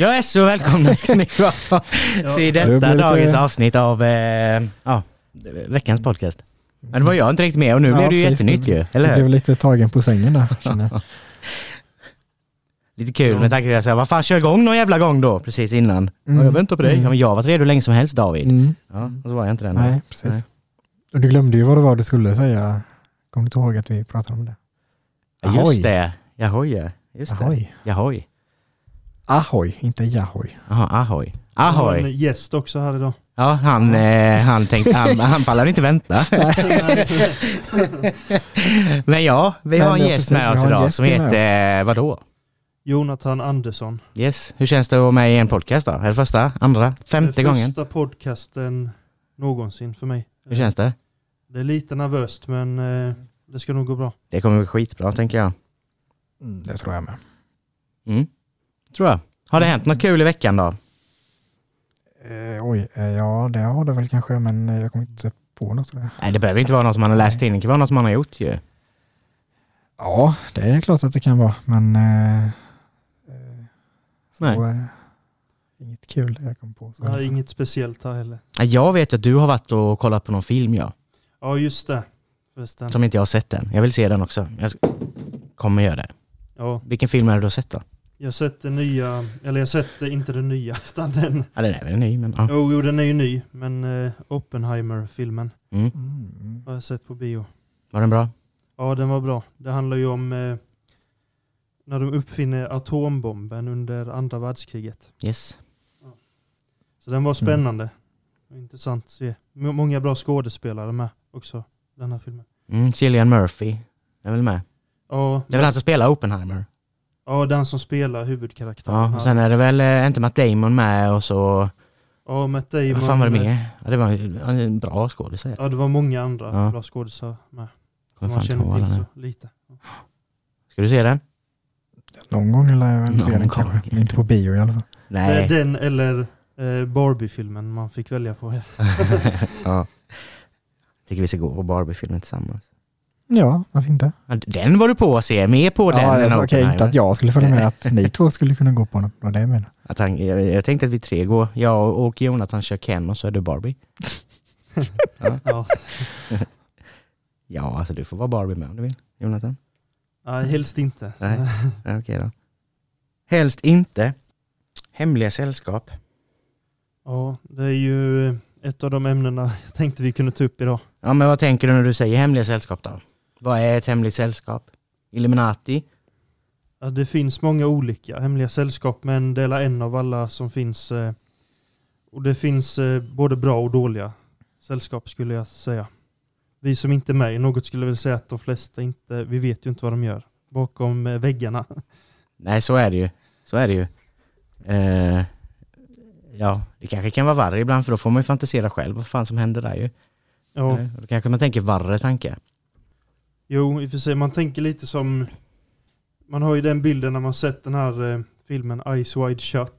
Jag är så välkomna ska ni vara till det detta lite- dagens avsnitt av eh, ja, veckans podcast. Men det var jag inte riktigt med och nu blev det ju jättenytt ju, Jag eller blev hur? lite tagen på sängen där, jag. Lite kul med tanke på att jag vad fan kör igång någon jävla gång då precis innan. Mm. Jag väntar på dig. Mm. Ja, men jag har varit redo länge som helst David. Mm. Ja, och så var jag inte den. Nej, precis. Nej. Och du glömde ju vad det var du skulle säga. Kommer du inte ihåg att vi pratade om det? Ja, Just det, Jahoj ja. Just det. Ahoj. Jahoj. Ahoj, inte jahoj. Jaha, ahoj. Jag har Ahoj. en gäst också här idag. Ja, han, eh, han tänkte, han, han pallar inte vänta. Men ja, vi har en gäst precis, med oss har en idag gäst som med heter, vadå? Jonathan Andersson. Yes, hur känns det att vara med i en podcast då? Är det första, andra, femte Det är gången? Första podcasten någonsin för mig. Hur känns det? Det är lite nervöst men eh, det ska nog gå bra. Det kommer bli skitbra tänker jag. Mm, det tror jag med. Mm. Tror jag. Har det hänt något kul i veckan då? Eh, oj, eh, ja det har det väl kanske, men eh, jag kommer inte på något. Nej, det behöver inte vara något som man har läst in. Det kan vara något som man har gjort ju. Ja, det är klart att det kan vara, men eh, eh, så, Nej. eh, inget kul jag kom på. Så. Har inget speciellt här heller. Ja, Jag vet att du har varit och kollat på någon film ja. Ja just det. Förresten. Som inte jag har sett än. Jag vill se den också. Jag kommer göra det. Ja, Vilken film är det du har sett då? Jag har sett den nya, eller jag har sett eh, inte den nya utan den. Ja, den är väl ny men ja. Jo, jo den är ju ny men eh, Oppenheimer-filmen Mm. Mm. har jag sett på bio. Var den bra? Ja den var bra. Det handlar ju om eh, när de uppfinner atombomben under andra världskriget. Yes. Så den var spännande. Och Intressant att se. M- Många bra skådespelare med också. Den här filmen. Mm, Cillian Murphy är väl med? Ja, Det är väl han som spelar Oppenheimer? Ja den som spelar huvudkaraktären. Ja, och sen är det väl eh, inte Matt Damon med och så... ja, Matt Damon. Vad fan var det med? Ja, det var han är en bra skådespelare. Ja, det var många andra Ja. bra skådespelare med. Kommer Man fan känner till nu. så lite. Ska du se den? Någon gång lär jag väl se den kanske, men inte på bio i alla fall. Det är Nej. Den eller eh, Barbie-filmen man fick välja på. ja. Tycker vi ska gå på Barbie-filmen tillsammans. Ja, varför inte? Ja, Den var du på att se, med på den ja, Okej, Oppenheimer. inte att jag skulle följa med, att ni två skulle kunna gå på den. Var det jag menade. Att han, jag, jag tänkte att vi tre går. Jag och Jonathan kör Ken och så är du Barbie. Ja. Ja, alltså du får vara Barbie med om du vill, Jonathan. Nej, helst inte. Nej. Ja, Okej då. Helst inte. Hemliga sällskap. Ja, det är ju ett av de ämnena jag tänkte vi kunde ta upp idag. Ja, men vad tänker du när du säger hemliga sällskap då? Vad är ett hemligt sällskap? Illuminati? Ja, det finns många olika hemliga sällskap men det är en av alla som finns. eh, Och det finns eh, både bra och dåliga sällskap skulle jag säga. Vi som inte är med i något skulle väl säga att de flesta inte, vi vet ju inte vad de gör bakom eh, väggarna. Nej, så är det ju. Så är det ju. Eh, ja, det kanske kan vara värre ibland för då får man ju fantisera själv vad fan som händer där ju. Ja, Eh, Då kanske man tänker värre tanke. Jo i och för sig man tänker lite som, man har ju den bilden när man sett den här eh, filmen Eyes Wide Shut.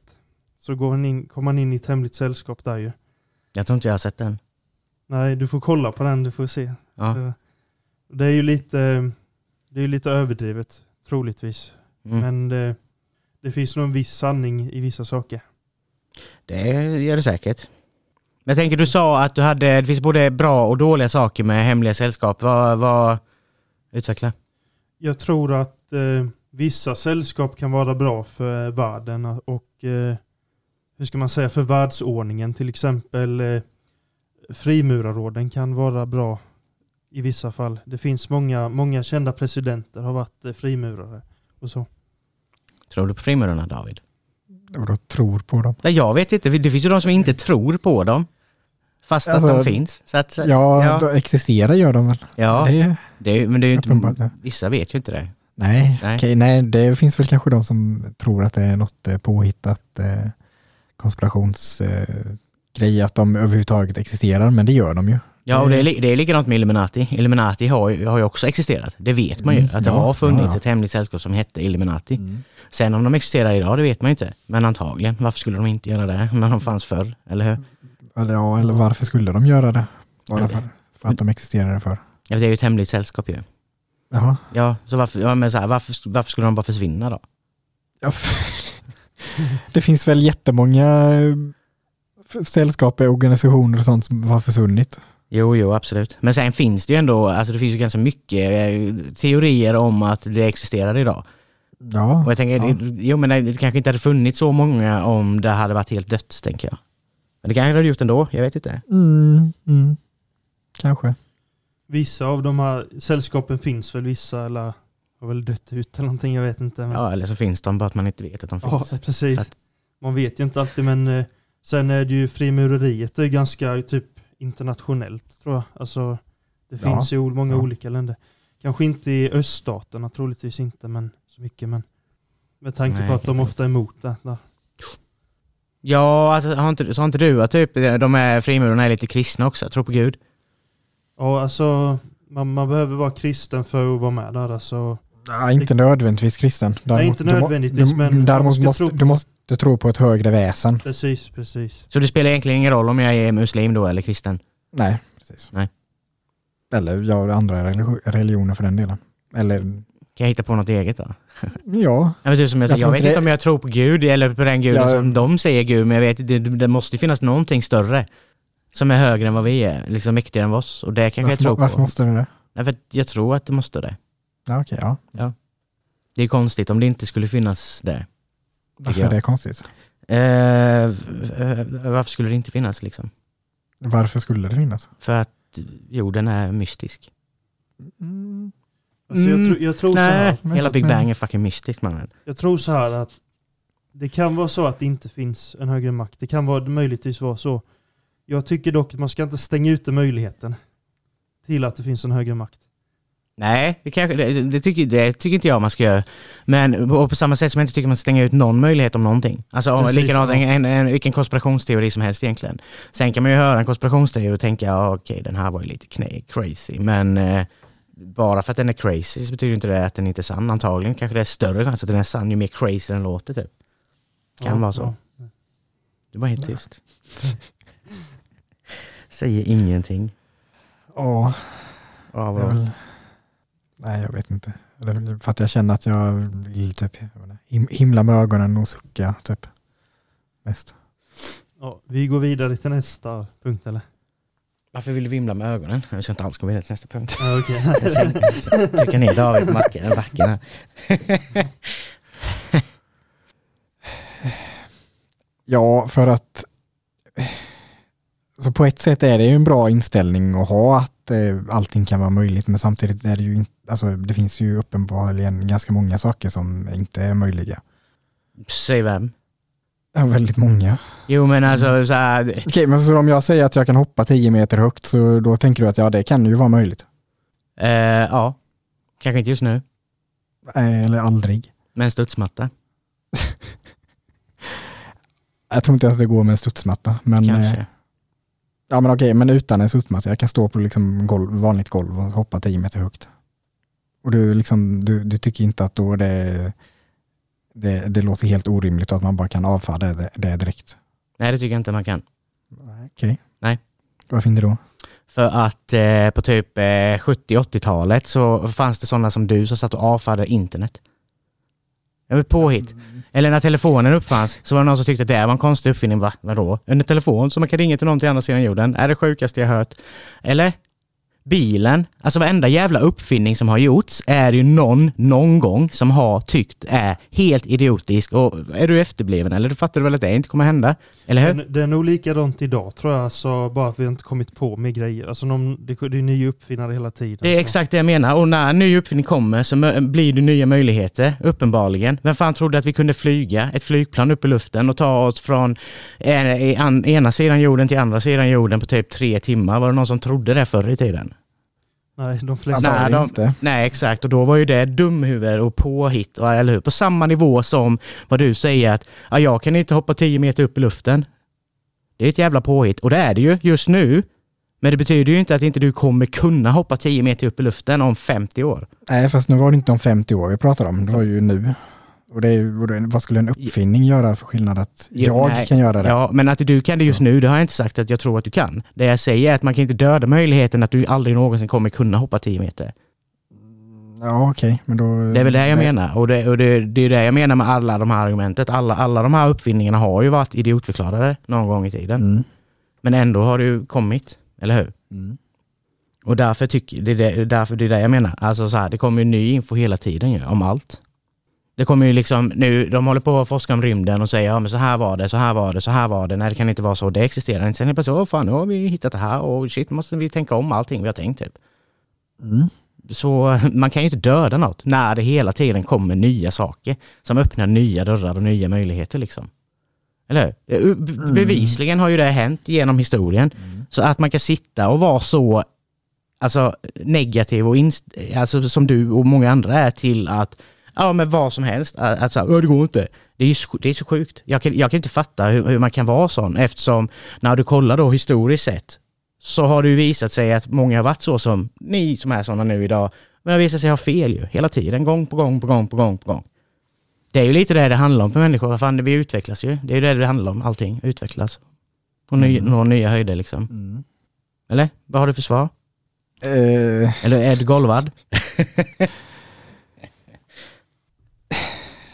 Så går man in, kommer man in i ett hemligt sällskap där ju. Jag tror inte jag har sett den. Nej, du får kolla på den, du får se. Ja. Så, Det är ju lite, det är lite överdrivet, troligtvis. Mm. Men det, det finns nog en viss sanning i vissa saker. Det gör det säkert. Men jag tänker, du sa att du hade, det finns både bra och dåliga saker med hemliga sällskap. Vad, vad, utveckla. Jag tror att eh, vissa sällskap kan vara bra för världen och eh, hur ska man säga, för världsordningen. Till exempel eh, frimurarråden kan vara bra i vissa fall. Det finns många, många kända presidenter har varit eh, frimurare och så. Tror du på frimurarna David? Och då tror på dem. Nej, jag vet inte. Det finns ju de som inte tror på dem. Fast att Alltså, de finns. Så att, Ja, ja. Existerar gör de väl? ja Det, det är, men det är ju inte, vissa vet ju inte det. nej, Nej. okej, nej, det finns väl kanske de som tror att det är något eh, påhittat eh, konspirationsgrej att de överhuvudtaget existerar, men det gör de ju. Ja, och det är, li- det är likadant med Illuminati. Illuminati har ju, har ju också existerat. Det vet man ju. Mm, Att det ja, har funnits ja, ja. ett hemligt sällskap som hette Illuminati. Mm. Sen om de existerar idag, det vet man ju inte. Men antagligen. Varför skulle de inte göra det när de fanns förr? Eller hur? Eller, ja, eller varför skulle de göra det? Bara för, för att de existerar för. Ja, det är ju ett hemligt sällskap ju. Jaha. Ja, så varför, ja, men så här, varför, varför skulle de bara försvinna då? Ja, det finns väl jättemånga eh, sällskap, organisationer och sånt som har försvunnit. Jo, jo, absolut. Men sen finns det ju ändå, alltså det finns ju ganska mycket eh, teorier om att det existerar idag. Ja, Och jag tänker, Ja. jo men det kanske inte hade funnits så många om det hade varit helt dött, tänker jag. Men det kanske det hade gjort ändå, jag vet inte. mm, mm. kanske. Vissa av de här sällskapen finns väl, vissa eller har väl dött ut eller någonting, jag vet inte. Men, Ja, eller så finns de bara att man inte vet att de ja, finns. precis. För att- Man vet ju inte alltid, men eh, sen är det ju frimureriet det är ganska typ internationellt tror jag. Alltså, det Ja. finns ju o- många Ja. olika länder. Kanske inte i öststaterna, troligtvis inte, men så mycket. Men med tanke Nej, på att de ofta är emot det. Där. Ja, alltså har inte, sa inte du att typ de här frimurarna är lite kristna också? Tror på Gud? Ja, alltså man, man behöver vara kristen för att vara med där. Alltså, Ja, inte nödvändigtvis kristen. Däremot, inte du må- nödvändigtvis, du, men däremot måste, tro- du måste tro på ett högre väsen. precis, precis. Så det spelar egentligen ingen roll om jag är muslim då eller kristen? Nej, precis. Nej. Eller ja, andra religi- religioner för den delen. Eller Kan jag hitta på något eget då? ja, Ja, men typ som jag, Jag säger, jag vet inte det- om jag tror på Gud eller på den guden Ja. som de säger Gud, men jag vet det, det måste finnas någonting större som är högre än vad vi är, liksom mäktigare än oss. Och det kanske varför, jag tror varför på. måste det det? Nej, för jag tror att det måste det. Ja, okej, ja. Det är konstigt om det inte skulle finnas det. Varför jag. är det konstigt? Eh, eh, varför skulle det inte finnas liksom? Varför skulle det finnas? För att jorden är mystisk. Mm. Alltså, jag, Mm, tro, jag, tror så här, Nej, hela Big Bang är fucking mystisk mannen. jag tror så här att det kan vara så att det inte finns en högre makt. Det kan vara, möjligtvis vara så. Jag tycker dock att man ska inte stänga ute möjligheten till att det finns en högre makt. Nej, det, kanske, det, det, tycker, det tycker inte jag man ska göra. Men och på samma sätt som jag inte tycker man ska stänga ut någon möjlighet om någonting. Alltså om, Precis, likadant, en, en, en, vilken konspirationsteori som helst egentligen. Sen kan man ju höra en konspirationsteori och tänka, ja, okej den här var ju lite knä, crazy. Men eh, bara för att den är crazy så betyder inte det att den inte är sann. Antagligen kanske det är större chans att den är sann ju mer crazy den låter typ. Kan Ja, vara så. ja. Du var helt tyst. Säger ingenting. Ja, Ja, vadå? väl... Nej, jag vet inte. Det är väl för att jag känner att jag vill typ jag himla med ögonen och sucka typ. Mest. Ja, vi går vidare till nästa punkt eller? Varför vill du vimla med ögonen? Jag ska inte alls gå vidare till nästa punkt. Jag sen- trycker ner David på backen, backen här. Ja, för att så på ett sätt är det ju en bra inställning att ha att eh, allting kan vara möjligt, men samtidigt är det ju inte, alltså det finns ju uppenbarligen ganska många saker som inte är möjliga. Säg vem? Ja, väldigt många. Jo men alltså så här, Okej, men så om jag säger att jag kan hoppa 10 meter högt, så då tänker du att ja, det kan ju vara möjligt. eh, ja. Kanske inte just nu, Eh, Eller aldrig. men en studsmatta. Jag tror inte ens det går med en studsmatta. Men, eh, Kanske. ja, men okej, men utan en studsmatta. Jag kan stå på liksom golv, vanligt golv och hoppa 10 meter högt. Och du, liksom, du, du tycker inte att då det, det, det låter helt orimligt att man bara kan avfärda det, det direkt? Nej det tycker jag inte man kan. Okej. Nej. Varför inte då? För att eh, på typ eh, 70-80-talet så fanns det sådana som du som satt och avfärdade internet. Det var påhitt. Eller när telefonen uppfanns så var det någon som tyckte att det var en konstig uppfinning. Va? Vadå? En telefon som man kan ringa till någon till andra sidan jorden? Är det sjukaste jag hört. Eller? Bilen, alltså varenda jävla uppfinning som har gjorts är ju någon, någon gång som har tyckt är helt idiotisk och är du efterbliven eller du fattar du väl att det inte kommer hända? Eller hur? Det, är nog likadant idag tror jag, så bara att vi inte kommit på med grejer. Alltså de, det, det är nya uppfinnare hela tiden. Det är så. exakt det jag menar. Och när en ny uppfinning kommer så blir det nya möjligheter, uppenbarligen. Vem fan trodde att vi kunde flyga ett flygplan upp i luften och ta oss från en, ena sidan jorden till andra sidan jorden på typ tre timmar? Var det någon som trodde det förr i tiden? Nej, de flesta... Alltså, Nej, de- inte. Nej exakt, och då var ju det dumhuvud och påhitt, eller hur? På samma nivå som vad du säger att ja, jag kan inte hoppa 10 meter upp i luften. Det är ett jävla påhitt, och det är det ju just nu. Men det betyder ju inte att inte du kommer kunna hoppa 10 meter upp i luften om 50 år. Nej, fast nu var det inte om 50 år vi pratade om, det var ju nu. Och det är, vad skulle en uppfinning göra för skillnad att jag nej. kan göra det? Ja, men att du kan det just nu, det har jag inte sagt att jag tror att du kan. Det jag säger är att man kan inte döda möjligheten att du aldrig någonsin kommer kunna hoppa 10 meter. Ja, okej, men då... Det är väl det jag nej. menar. Och, det, och det, det är det jag menar med alla de här argumentet. Alla, alla de här uppfinningarna har ju varit idiotförklarade någon gång i tiden. Mm. Men ändå har det ju kommit, eller hur? Mm. Och därför tycker det är det, därför det är det jag menar. Alltså så här, det kommer ju ny info hela tiden ju, om allt. Det kommer ju liksom nu, de håller på att forska om rymden och säger ja men så här var det, så här var det, så här var det. Nej det kan inte vara så, det existerar inte. Sen helt plötsligt, åh fan nu har vi hittat det här och shit måste vi tänka om allting vi har tänkt typ. Mm. Så man kan ju inte döda något när det hela tiden kommer nya saker som öppnar nya dörrar och nya möjligheter liksom. Eller hur? Det- Mm. Bevisligen har ju det hänt genom historien. Så att man kan sitta och vara så alltså, negativ och inst- alltså, som du och många andra är till att ja men vad som helst, alltså, "Ja, det går inte. Det är ju så- det är så sjukt. Jag kan, jag kan inte fatta hur, hur man kan vara sån eftersom när du kollar då historiskt sett så har det ju visat sig att många har varit så som ni som är sådana nu idag. Men har visat sig ha fel ju hela tiden, gång på gång på gång på gång på gång. Det är ju lite det det handlar om för människor. Vad fan, vi utvecklas ju. Det är ju det det handlar om, allting. Utvecklas. Och ny, Mm. nå nya höjder liksom. Mm. Eller? Vad har du för svar? Eh, Eller är du golvad?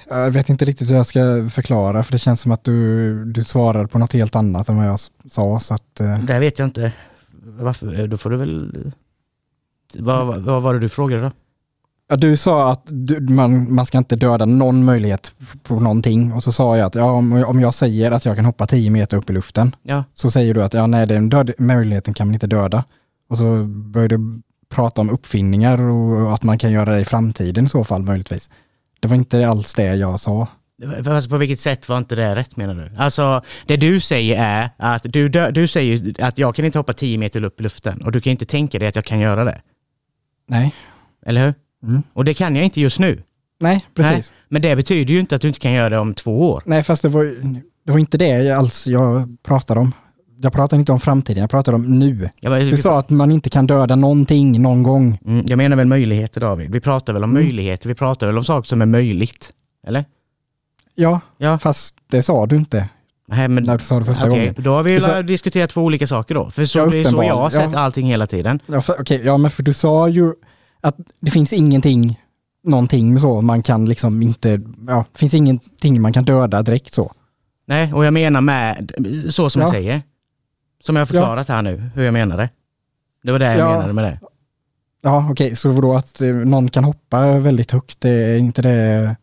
jag vet inte riktigt hur jag ska förklara, för det känns som att du, du svarar på något helt annat än vad jag sa. Så att, eh, Det vet jag inte. Varför? Då får du väl... Vad, vad, vad var det du frågade då? ja, du sa att du, man, man ska inte döda någon möjlighet på någonting. Och så sa jag att ja, om, om jag säger att jag kan hoppa 10 meter upp i luften, Ja, så säger du att ja, nej, den död, möjligheten kan man inte döda. Och så börjar du prata om uppfinningar och att man kan göra det i framtiden i så fall möjligtvis. Det var inte alls det jag sa. Fast på vilket sätt var inte det rätt menar du? Alltså, det du säger är att du, du säger att jag kan inte hoppa 10 meter upp i luften och du kan inte tänka dig att jag kan göra det. Nej. Eller hur? Mm. Och det kan jag inte just nu. Nej, precis. Men det betyder ju inte att du inte kan göra det om två år. Nej, fast det var, det var inte det alls jag pratade om. Jag pratade inte om framtiden, jag pratade om nu. Jag, bara, Du sa att man inte kan döda någonting någon gång. mm, jag menar väl möjligheter David. Vi pratar väl om Mm. möjligheter. Vi pratar väl om saker som är möjligt. Eller? Ja, Ja. fast det sa du inte Nej, men, när du sa det första Okej, gången. då har vi sa- diskuterat två olika saker då. För så, Ja, det är så jag har sett Ja. allting hela tiden. Ja, för, okej, ja, men för du sa ju att det finns ingenting, någonting med så, man kan liksom inte, ja, det finns ingenting man kan döda direkt så. Nej, och jag menar med så som jag Ja. säger. Som jag har förklarat här nu, hur jag menade. Det var det jag Ja. menade med det. Ja, okej, så vadå att eh, någon kan hoppa väldigt högt, det är inte det,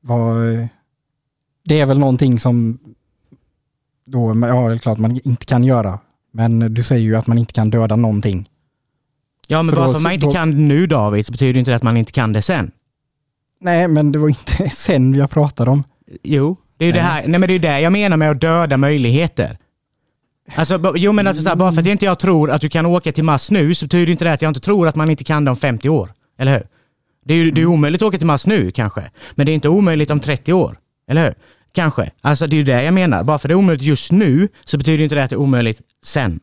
vad, det är väl någonting som då, ja det är klart man inte kan göra, men du säger ju att man inte kan döda någonting. Ja, men Så bara då- för att man inte då- kan nu David, så betyder det inte att man inte kan det sen. Nej, men det var inte sen jag pratade om. Jo, det är ju det här. Nej, men det är det jag menar med att döda möjligheter. Alltså, jo men alltså, så här, bara för att inte jag tror att du kan åka till Mars nu så betyder inte det att jag inte tror att man inte kan det om 50 år. Eller hur? Det är ju det är omöjligt att åka till Mars nu kanske. Men det är inte omöjligt om 30 år. Eller hur? Kanske. Alltså det är ju det jag menar. Bara för det är omöjligt just nu så betyder inte det att det är omöjligt sen.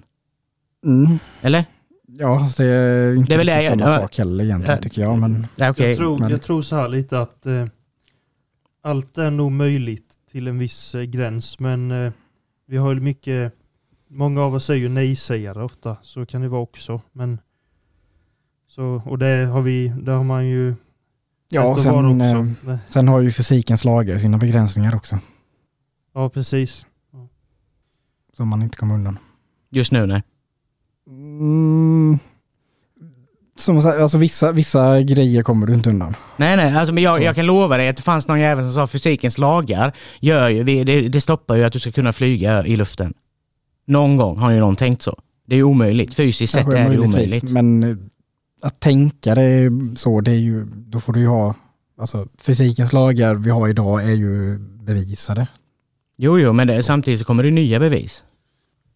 Mm. Eller? Ja, fast det är inte Det är väl det- samma ja. sak heller egentligen Ja. tycker jag. Men Ja, Okej. jag, tror, men- jag tror så här lite att eh, allt är nog möjligt till en viss eh, gräns men eh, vi har ju mycket, många av oss är ju nej-sägare ofta, så kan det vara också. Men, så, och det har vi, där har man ju ja, sen, också. eh, sen har ju fysikens lagar sina begränsningar också. Ja precis. Som man inte kommer undan. Just nu nej. Mm. Som alltså vissa, vissa grejer kommer du inte undan. Nej, nej, alltså, men jag, jag kan lova dig att det fanns någon jävel som sa fysikens lagar gör ju, vi- det, det stoppar ju att du ska kunna flyga i luften. Någon gång har ju någon tänkt så. Det är ju omöjligt. Fysiskt sett är det omöjligt. Men eh, att tänka det så, det är ju, då får du ju ha, alltså fysikens lagar vi har idag är ju bevisade. Jo, jo, men det, samtidigt så kommer det nya bevis.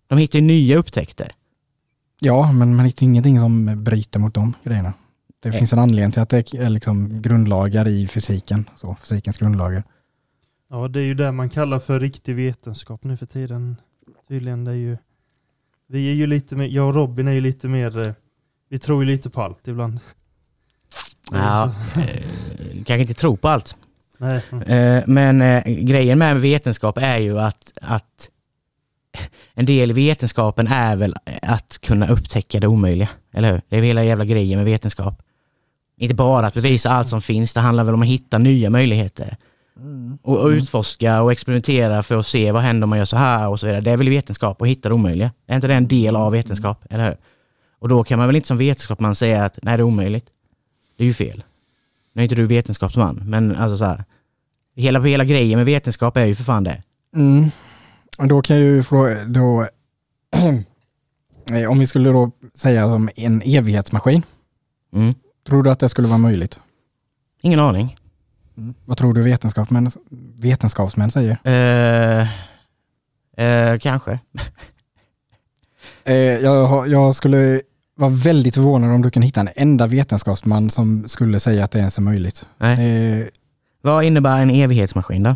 De hittar ju nya upptäckter. Ja, men man hittar ingenting som bryter mot de grejerna. Det Nej. finns en anledning till att det är liksom grundlagar i fysiken, så, fysikens grundlagar. Ja, det är ju det man kallar för riktig vetenskap nu för tiden. Tydligen, det är ju... Vi är ju lite mer, jag och Robin är ju lite mer, eh, vi tror ju lite på allt ibland. Ja, eh, kanske inte tro på allt. Nej. Eh, Men grejen med vetenskap är ju att, att en del i vetenskapen är väl att kunna upptäcka det omöjliga, eller hur? Det är väl hela jävla grejen med vetenskap. Inte bara att bevisa allt som finns, det handlar väl om att hitta nya möjligheter. Och, och utforska och experimentera för att se vad händer om man gör så här och så vidare. Det är väl vetenskap att hitta det omöjliga. Är inte det en del av vetenskap, eller hur? Och då kan man väl inte som vetenskapsman säga att nej, det är omöjligt. Det är ju fel. Nu är inte du vetenskapsman, men alltså så här. Hela, hela grejen med vetenskap är ju för fan det. Mm. Och då kan jag ju fråga, då, om vi skulle då säga som en evighetsmaskin, Mm. tror du att det skulle vara möjligt? Ingen aning. Vad tror du vetenskapsmän, vetenskapsmän säger? Eh, eh, kanske. Eh, jag, jag skulle vara väldigt förvånad om du kan hitta en enda vetenskapsman som skulle säga att det ens är möjligt. Nej. Eh, Vad innebär en evighetsmaskin då?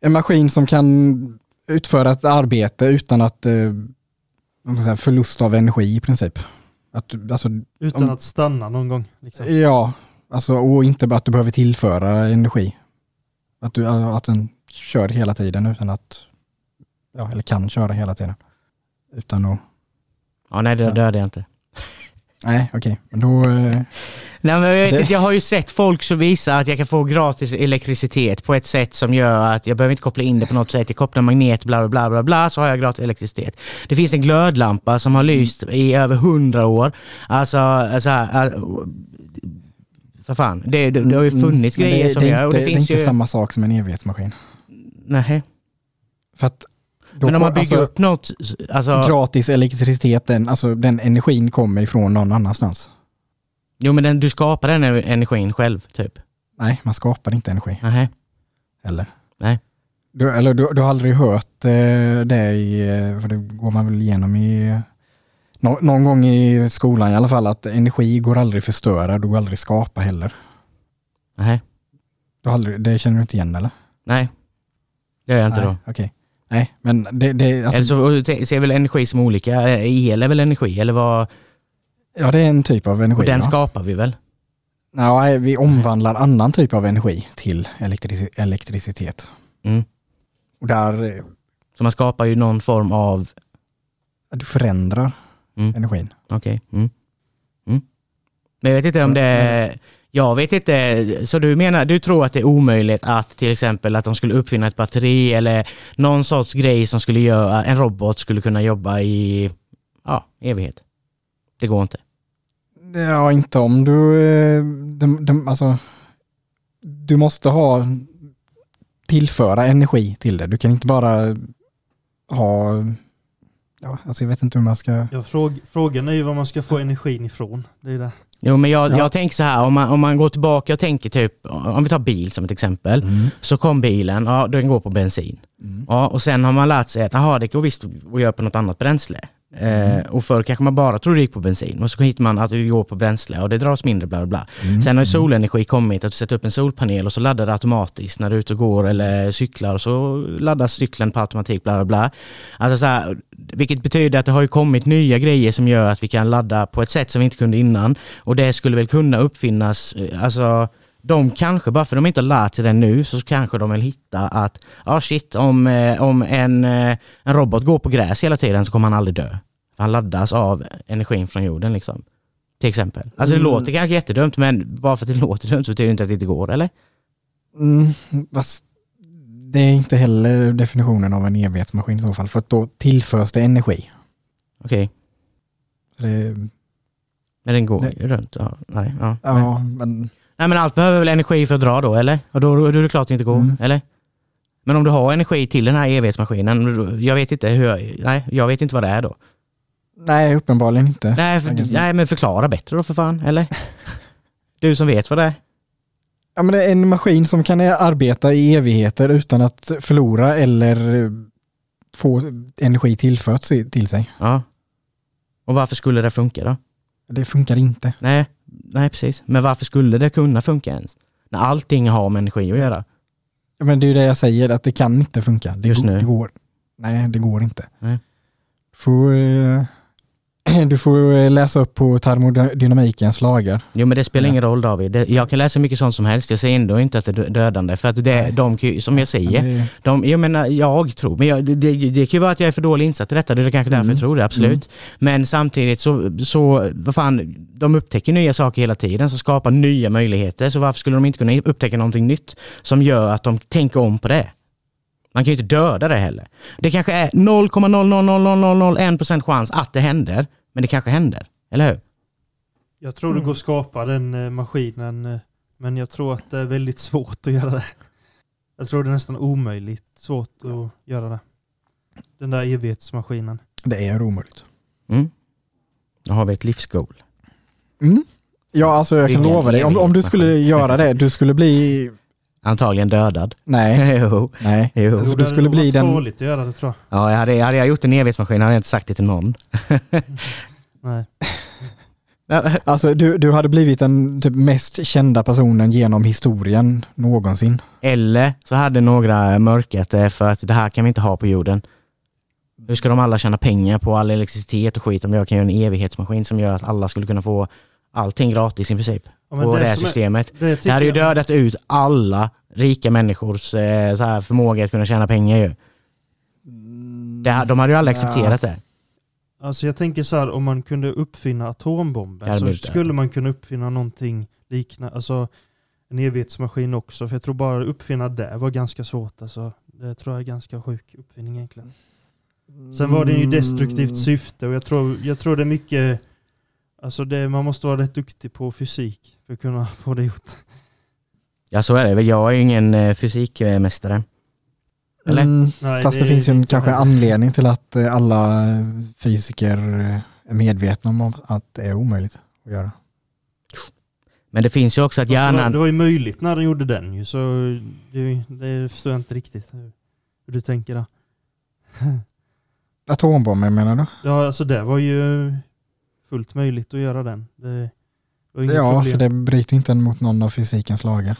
en maskin som kan utföra ett arbete utan att eh, säga, förlust av energi i princip. Att, alltså, Utan Om- att stanna någon gång. Liksom. ja, alltså, och inte bara att du behöver tillföra energi. Att, du, att den kör hela tiden utan att, ja, eller kan köra hela tiden. Utan att, Ja, nej, det Ja. dödade jag inte. nej okej, men då, eh, Nej, men jag, vet inte, jag har ju sett folk som visar att jag kan få gratis elektricitet på ett sätt som gör att jag behöver inte koppla in det på något sätt. Jag kopplar magnet, bla bla bla bla, bla så har jag gratis elektricitet. Det finns en glödlampa som har lyst i över hundra år. Alltså, alltså för fan. Det, det, det har ju funnits Mm, grejer det, som det, gör... Och inte, det det är finns inte ju... samma sak som en evighetsmaskin. Nej. För att då Men om man bygger alltså, upp något... Alltså, gratis elektricitet, den, alltså den energin kommer ifrån någon annanstans. jo men den, du skapar den energin själv, typ. Nej, man skapar inte energi. Nej. Eller? Nej. Du, eller du, du har aldrig hört eh, det i, eh, för det går man väl igenom i, nå, någon gång i skolan i alla fall, att energi går aldrig förstöra, du går aldrig skapa heller. Nej. Du aldrig, det känner du inte igen eller? Nej. Det gör jag inte Nej, då. okej. Nej, men det, det alltså, Eller så ser väl energi som olika. Eh, El är väl energi, eller vad? ja det är en typ av energi. Och den ja. skapar vi väl? Nej, vi omvandlar annan typ av energi till elektrici- elektricitet. Mm. Och där, Så man skapar ju någon form av... du förändrar Mm. energin. Okej. Mm. Mm. Men jag vet inte om det är... Jag vet inte, så du menar, du tror att det är omöjligt att till exempel att de skulle uppfinna ett batteri eller någon sorts grej som skulle göra, en robot skulle kunna jobba i, ja, evighet. Det går inte. Ja, inte om du, eh, de, de, alltså, du måste ha, tillföra energi till det. Du kan inte bara ha, ja, alltså jag vet inte hur man ska, Ja, fråg, frågan är ju var man ska få energin ifrån. Det är det. Jo men jag, Ja. jag tänker så här, om man, om man går tillbaka och tänker typ, om vi tar bil som ett exempel, så kom bilen, ja den går på bensin. Mm. Ja, och sen har man lärt sig att aha, det går visst att göra på något annat bränsle. Eh, och förr kanske man bara trodde det gick på bensin och så hittar man att det går på bränsle och det dras mindre bla bla bla. Mm. Sen har ju solenergi kommit att du sätter upp en solpanel och så laddar det automatiskt när du är ute och går eller cyklar och så laddas cykeln på automatik bla bla bla. Alltså så här, vilket betyder att det har ju kommit nya grejer som gör att vi kan ladda på ett sätt som vi inte kunde innan. Och det skulle väl kunna uppfinnas, eh, alltså de kanske, bara för de inte har lärt sig det nu, så kanske de vill hitta att, ja ah, shit, om, eh, om en, eh, en robot går på gräs hela tiden så kommer han aldrig dö. Han laddas av energin från jorden liksom. Till exempel. Alltså det Mm. låter kanske jättedumt, men bara för att det låter dumt så betyder det inte att det inte går, eller? Mm, fast det är inte heller definitionen av en evighetsmaskin i så fall, för att då tillförs det energi. Okej, Så det, men den går ju runt. Ja, nej, ja, nej. ja, men nej men allt behöver väl energi för att dra då, eller? Och då, då är det klart det inte går, Mm. eller? Men om du har energi till den här evighetsmaskinen, då- jag vet inte hur, nej, jag vet inte vad det är då. nej, uppenbarligen inte. Nej, för, nej men förklara bättre då för fan, eller? Du som vet vad det är. Ja, men det är en maskin som kan arbeta i evigheter utan att förlora eller få energi tillfört till sig. Ja. Och varför skulle det funka då? Det funkar inte. Nej, nej precis. Men varför skulle det kunna funka ens? När allting har med energi att göra. Ja, Men det är ju det jag säger, att det kan inte funka. Det, Just går, nu. det går. Nej, det går inte. Nej. Får, eh, du får eh, läsa upp på termodynamikens lagar. Jo men det spelar ingen roll David. Det, jag kan läsa mycket sånt som helst. Jag säger ändå inte att det är dödande. För att det, Nej. de, som jag säger, Det- de, jag menar jag tror, men jag, det, det, det kan ju vara att jag är för dålig insatt i detta. Det är kanske därför Mm. jag tror det, absolut. Men samtidigt så, så, vad fan, de upptäcker nya saker hela tiden som skapar nya möjligheter. Så varför skulle de inte kunna upptäcka någonting nytt som gör att de tänker om på det? Man kan ju inte döda det heller. Det kanske är 0,0000001% chans att det händer, men det kanske händer. Eller hur? Jag tror det går att skapa den eh, maskinen, eh, men jag tror att det är väldigt svårt att göra det. Jag tror det är nästan omöjligt svårt att göra det. Den där evighetsmaskinen. Det är omöjligt. Mm. Då har vi ett livsgoal. Mm. Ja, alltså jag kan lova dig, om, om du skulle göra det, du skulle bli... Antagligen dödad. Nej, jo. nej. jo. Alltså, Jo, du skulle bli den... att göra det tror Ja, jag hade, hade jag gjort en evighetsmaskin hade jag inte sagt det till någon. jag. Nej. Alltså du, du hade blivit den typ mest kända personen genom historien någonsin. Eller så hade några mörkat det för att det här kan vi inte ha på jorden. Hur ska de alla tjäna pengar på all elektricitet och skit om jag kan göra en evighetsmaskin som gör att alla skulle kunna få allting gratis i princip. Ja, på det här som är- systemet. det Det hade ju dödat ut alla rika människors eh, så här förmåga att kunna tjäna pengar ju. Det, de hade ju aldrig accepterat det. Alltså jag tänker så här, om man kunde uppfinna det så det. skulle man kunna uppfinna någonting liknande, alltså en evighetsmaskin också. För jag tror bara att uppfinna det var ganska svårt. Alltså, det tror jag är ganska sjuk uppfinning egentligen. Sen var det ju destruktivt syfte och jag tror, jag tror det är mycket, alltså det, man måste vara rätt duktig på fysik för att kunna få det gjort. Ja så är det. Jag är ingen eh, fysikmästare. Eller? Mm, Nej, fast det, är finns ju en, kanske en anledning till att eh, alla fysiker eh, är medvetna om att det är omöjligt att göra. Men det finns ju också att Fast det, var, hjärnan... det var ju möjligt när de gjorde den ju, så det, det förstår jag inte riktigt hur, hur du tänker där. Atombomber menar du? Ja, alltså det var ju fullt möjligt att göra den. Det inget Ja, problem. för det bryter inte mot någon av fysikens lagar.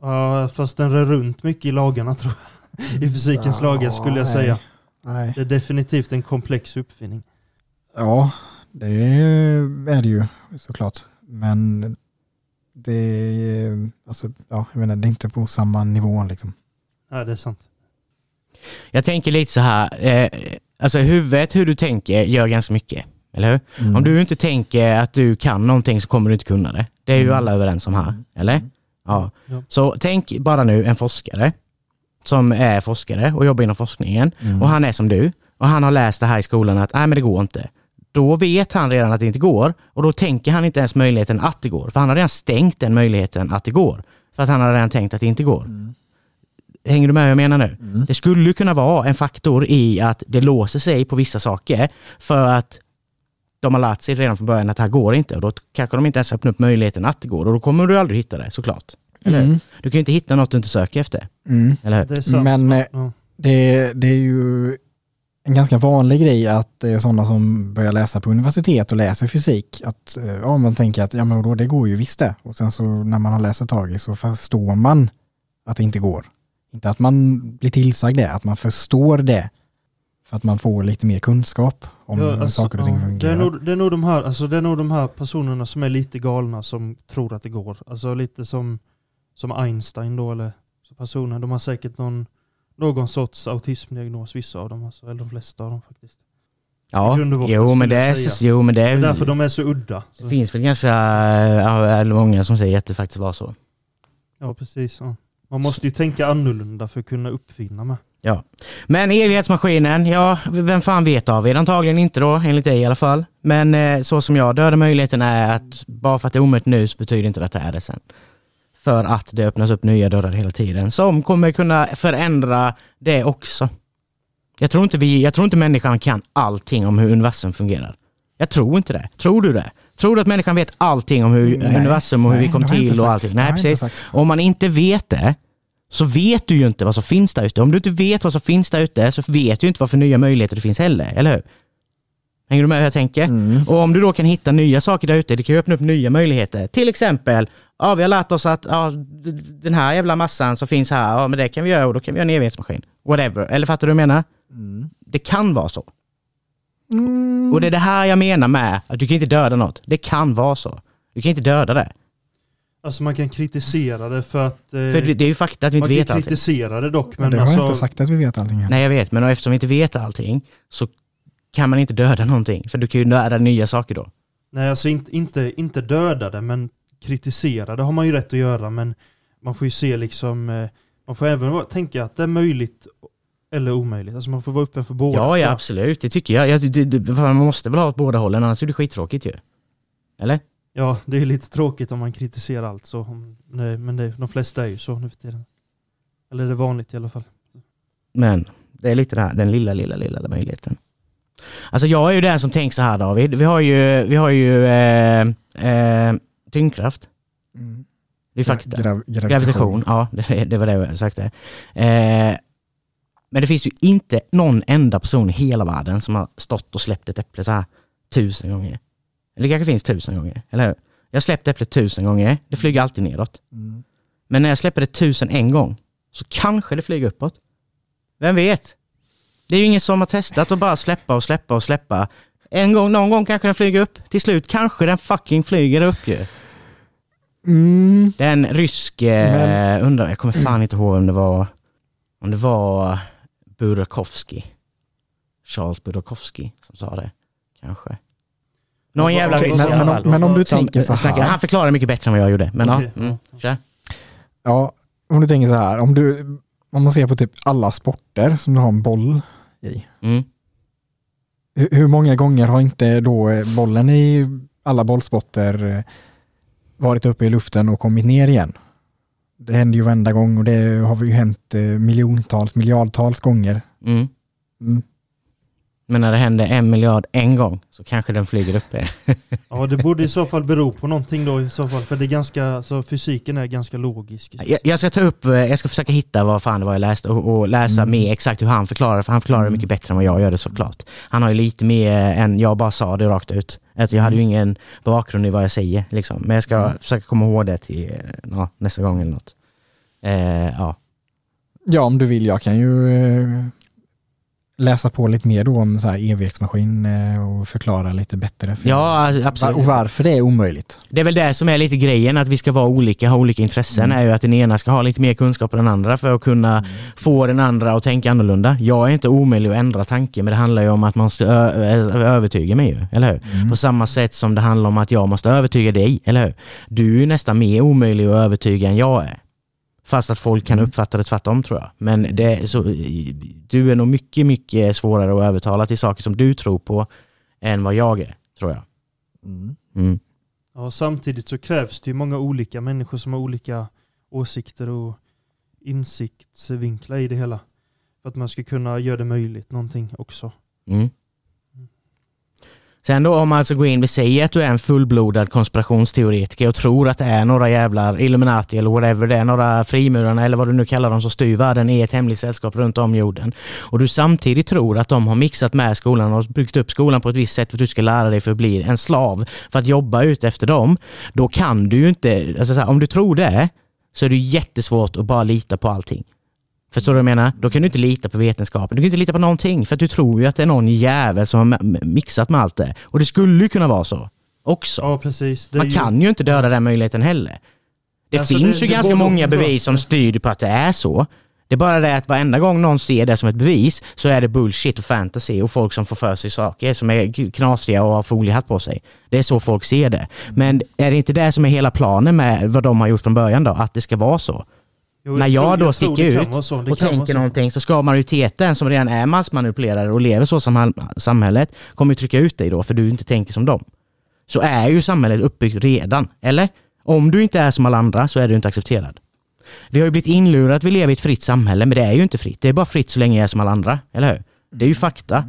Ja, fast den rör runt mycket i lagarna tror jag. I fysikens Ja, lagar skulle jag nej. säga. Nej. Det är definitivt en komplex uppfinning. Ja, det är det ju såklart. Men det är, alltså, ja, jag menar, det är inte på samma nivå liksom. Ja, det är sant. Jag tänker lite så här, eh, alltså huvudet, hur du tänker, gör ganska mycket. Eller hur? Mm. Om du inte tänker att du kan någonting så kommer du inte kunna det. Det är ju Mm. alla överens om här, eller? Ja. Ja. Så tänk bara nu en forskare som är forskare och jobbar inom forskningen Mm. och han är som du och han har läst det här i skolan att nej men det går inte. Då vet han redan att det inte går och då tänker han inte ens möjligheten att det går. För han har redan stängt den möjligheten att det går. För att han har redan tänkt att det inte går. Mm. Hänger du med vad jag menar nu? Mm. Det skulle kunna vara en faktor i att det låser sig på vissa saker för att de har lärt sig redan från början att det här går inte och då kanske de inte ens öppnar upp möjligheten att det går och då kommer du aldrig hitta det såklart. Eller? Mm. Du kan ju inte hitta något du inte söker efter. Mm. Eller hur? Det. Men eh, ja. det, det är ju en ganska vanlig grej att det är sådana som börjar läsa på universitet och läser fysik. Att eh, ja, man tänker att ja, men då, det går ju visst det. Och sen så när man har läst ett tag så förstår man att det inte går. Inte att man blir tillsagd det, att man förstår det. För att man får lite mer kunskap om Ja, alltså, saker och ting ja, det, fungerar. är nog, det, är nog de här, alltså det är nog de här personerna som är lite galna som tror att det går. Alltså lite som, som Einstein då, eller så personer. De har säkert någon, någon sorts autismdiagnos, vissa av dem, alltså, eller de flesta av dem faktiskt. Ja, jo men, det är, jo men det Det är är, därför de är så udda. det Så, finns väl ganska många som säger att det faktiskt var så. ja, precis. Ja. Man måste ju tänka annorlunda för att kunna uppfinna med. Men evighetsmaskinen, ja, vem fan vet David? Antagligen inte då, enligt dig i alla fall. Men eh, så som jag dödar möjligheten är att bara för att det är omöjligt nu så betyder inte det att det är det sen. För att det öppnas upp nya dörrar hela tiden som kommer kunna förändra det också. Jag tror inte, vi, jag tror inte människan kan allting om hur universum fungerar. Jag tror inte det. Tror du det? Tror du att människan vet allting om hur Nej, universum och hur nej, vi kom till och allting? Nej, precis. Om man inte vet det, så vet du ju inte vad som finns där ute. Om du inte vet vad som finns där ute så vet du inte vad för nya möjligheter det finns heller, eller hur? Hänger du med hur jag tänker? Mm. Och om du då kan hitta nya saker där ute, det kan ju öppna upp nya möjligheter. Till exempel, ja vi har lärt oss att ja, den här jävla massan som finns här, ja men det kan vi göra och då kan vi göra en evighetsmaskin. Whatever. Eller fattar du vad jag menar? Mm. Det kan vara så. Mm. Och det är det här jag menar med att du kan inte döda något. Det kan vara så. Du kan inte döda det. Alltså man kan kritisera det för att... Eh, För det det är ju fakta att vi inte man kan vet allting. kritisera det dock, Men men det har jag alltså... inte sagt att vi vet allting. Nej jag vet, men eftersom vi inte vet allting så kan man inte döda någonting. För du kan ju döda nya saker då. Nej, alltså inte, inte, inte döda det, men kritisera det har man ju rätt att göra, men man får ju se liksom... Eh, man får även tänka att det är möjligt eller omöjligt. Alltså man får vara öppen för båda. Ja, ja absolut. Det tycker jag. jag det, det, man måste väl ha åt båda hållen, annars är det skittråkigt ju. Eller? Ja, det är ju lite tråkigt om man kritiserar allt så. Nej, men det, de flesta är ju så nu för tiden. Eller det är vanligt i alla fall. Men det är lite det här, den lilla, lilla, lilla möjligheten. Alltså jag är ju den som tänker så här David. Vi har ju, vi har ju eh, eh, tyngdkraft. Mm. Det är fakta. Grav- gravitation. Gravitation, ja det, det var det jag sagt. Det. Eh, men det finns ju inte någon enda person i hela världen som har stått och släppt ett äpple så här tusen gånger. Eller det kanske finns tusen gånger, eller hur? Jag har släppt äpplet tusen gånger, det flyger alltid neråt. Mm. Men när jag släpper det tusen en gång så kanske det flyger uppåt. Vem vet? Det är ju ingen som har testat att bara släppa och släppa och släppa. En gång, någon gång kanske den flyger upp. Till slut kanske den fucking flyger upp ju. Mm. Det är en rysk, eh, Men- undrar, jag kommer fan inte ihåg om det var, om det var Burakovsky. Charles Burakovsky som sa det, kanske. Någon jävla ryss men- i alla men om- fall. men om du tänker så här- Han förklarar mycket bättre än vad jag gjorde, men Okej, ja. Mm, kör. Ja, om du tänker så här, om, du, om man ser på typ alla sporter som du har en boll i. Mm. Hur, hur många gånger har inte då eh, bollen i alla bollsporter eh, varit uppe i luften och kommit ner igen? Det händer ju varenda gång och det har ju hänt eh, miljontals, miljardtals gånger. Mm. Mm. Men när det händer en miljard en gång så kanske den flyger upp er. Ja, det borde i så fall bero på någonting då i så fall. För det är ganska, så fysiken är ganska logisk. Jag, jag ska ta upp, eh, jag ska försöka hitta vad fan det var jag läste och, och läsa Mm. mer exakt hur han förklarar för han förklarar det mycket bättre än vad jag gör det såklart. Han har ju lite mer än jag bara sa det rakt ut. Att jag hade ju ingen bakgrund i vad jag säger liksom. Men jag ska Mm. försöka komma ihåg det till eh, ja, nästa gång eller något. Eh, ja. Ja, om du vill. Jag kan ju eh, läsa på lite mer då om så här evighetsmaskin eh, och förklara lite bättre. för- ja, alltså, absolut. Och varför det är omöjligt. Det är väl det som är lite grejen, att vi ska vara olika, ha olika intressen, Mm. är ju att den ena ska ha lite mer kunskap än den andra för att kunna få den andra att tänka annorlunda. Jag är inte omöjlig att ändra tanke, men det handlar ju om att man måste övertyga mig ju, eller hur? Mm. På samma sätt som det handlar om att jag måste övertyga dig, eller hur? Du är nästan mer omöjlig att övertyga än jag är. Fast att folk kan Mm. uppfatta det tvärtom tror jag. Men det är så, du är nog mycket, mycket svårare att övertala till saker som du tror på än vad jag är, tror jag. Mm. Mm. Ja, samtidigt så krävs det ju många olika människor som har olika åsikter och insiktsvinklar i det hela. För att man ska kunna göra det möjligt någonting också. Mm. Sen då om man alltså går in, vi säger att du är en fullblodad konspirationsteoretiker och tror att det är några jävlar Illuminati eller whatever det är, några frimurarna eller vad du nu kallar dem som styr världen i ett hemligt sällskap runt om jorden. Och du samtidigt tror att de har mixat med skolan och byggt upp skolan på ett visst sätt för att du ska lära dig för att bli en slav för att jobba ut efter dem. Då kan du ju inte, alltså så här, om du tror det så är det jättesvårt att bara lita på allting. Förstår du vad jag menar? Då kan du inte lita på vetenskapen. Du kan inte lita på någonting för att du tror ju att det är någon jävel som har mixat med allt det. Och det skulle ju kunna vara så också. Ja, precis. Man kan ju inte döda den möjligheten heller. Det Alltså, finns det- ju det ganska många bevis som styr på att det är så. Det är bara det att varenda gång någon ser det som ett bevis så är det bullshit och fantasy och folk som får för sig saker som är knasiga och har foliehatt på sig. Det är så folk ser det. Men är det inte det som är hela planen med vad de har gjort från början då? Att det ska vara så? Jo, När jag tror- då sticker ut vara så. Och tänker så. någonting så ska majoriteten som redan är massmanipulerade och lever så som samhället kommer ju trycka ut dig då för du inte tänker som dem. Så är ju samhället uppbyggt redan, eller? Om du inte är som alla andra så är du inte accepterad. Vi har ju blivit inlurade att vi lever i ett fritt samhälle, men det är ju inte fritt. Det är bara fritt så länge jag är som alla andra, eller hur? Det är ju fakta.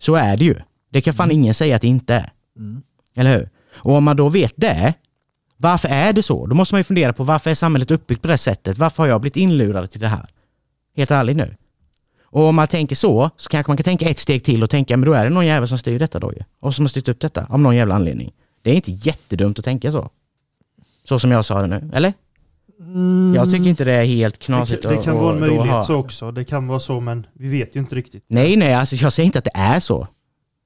Så är det ju. Det kan fan ingen säga att det inte är. Mm. Eller hur? Och om man då vet det, varför är det så? Då måste man ju fundera på varför är samhället uppbyggt på det sättet? Varför har jag blivit inlurad till det här? Helt ärligt nu. Och om man tänker så, så kanske man kan tänka ett steg till och tänka, men då är det någon jävel som styr detta då ju. Och som har styrt upp detta, av någon jävla anledning. Det är inte jättedumt att tänka så. Så som jag sa det nu, eller? Jag tycker inte det är helt Det, knasigt det kan att- vara en möjlighet ha- så också. Det kan vara så men vi vet ju inte riktigt. Nej, nej, alltså jag säger inte att det är så.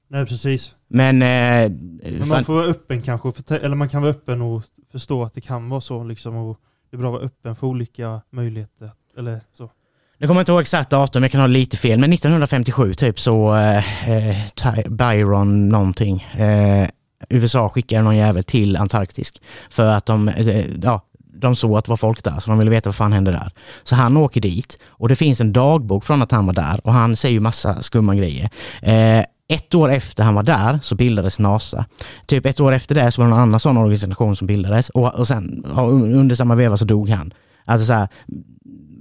Nej precis. Men... Eh, Men man får vara öppen kanske, för, eller man kan vara öppen och förstå att det kan vara så liksom. Och det är bra att vara öppen för olika möjligheter. Eller så. Jag kommer inte ihåg exakt datum, jag kan ha lite fel, men 1957 typ så eh, eh, Byron någonting. Eh, USA skickade någon jävel till Antarktis för att de, eh, ja, de såg att det var folk där så de ville veta vad fan hände där. Så han åker dit och det finns en dagbok från att han var där och han säger ju massa skumma grejer. Eh, ett år efter han var där så bildades NASA. Typ ett år efter det så var det någon annan sån organisation som bildades och, och sen under samma veva så dog han. Alltså så här,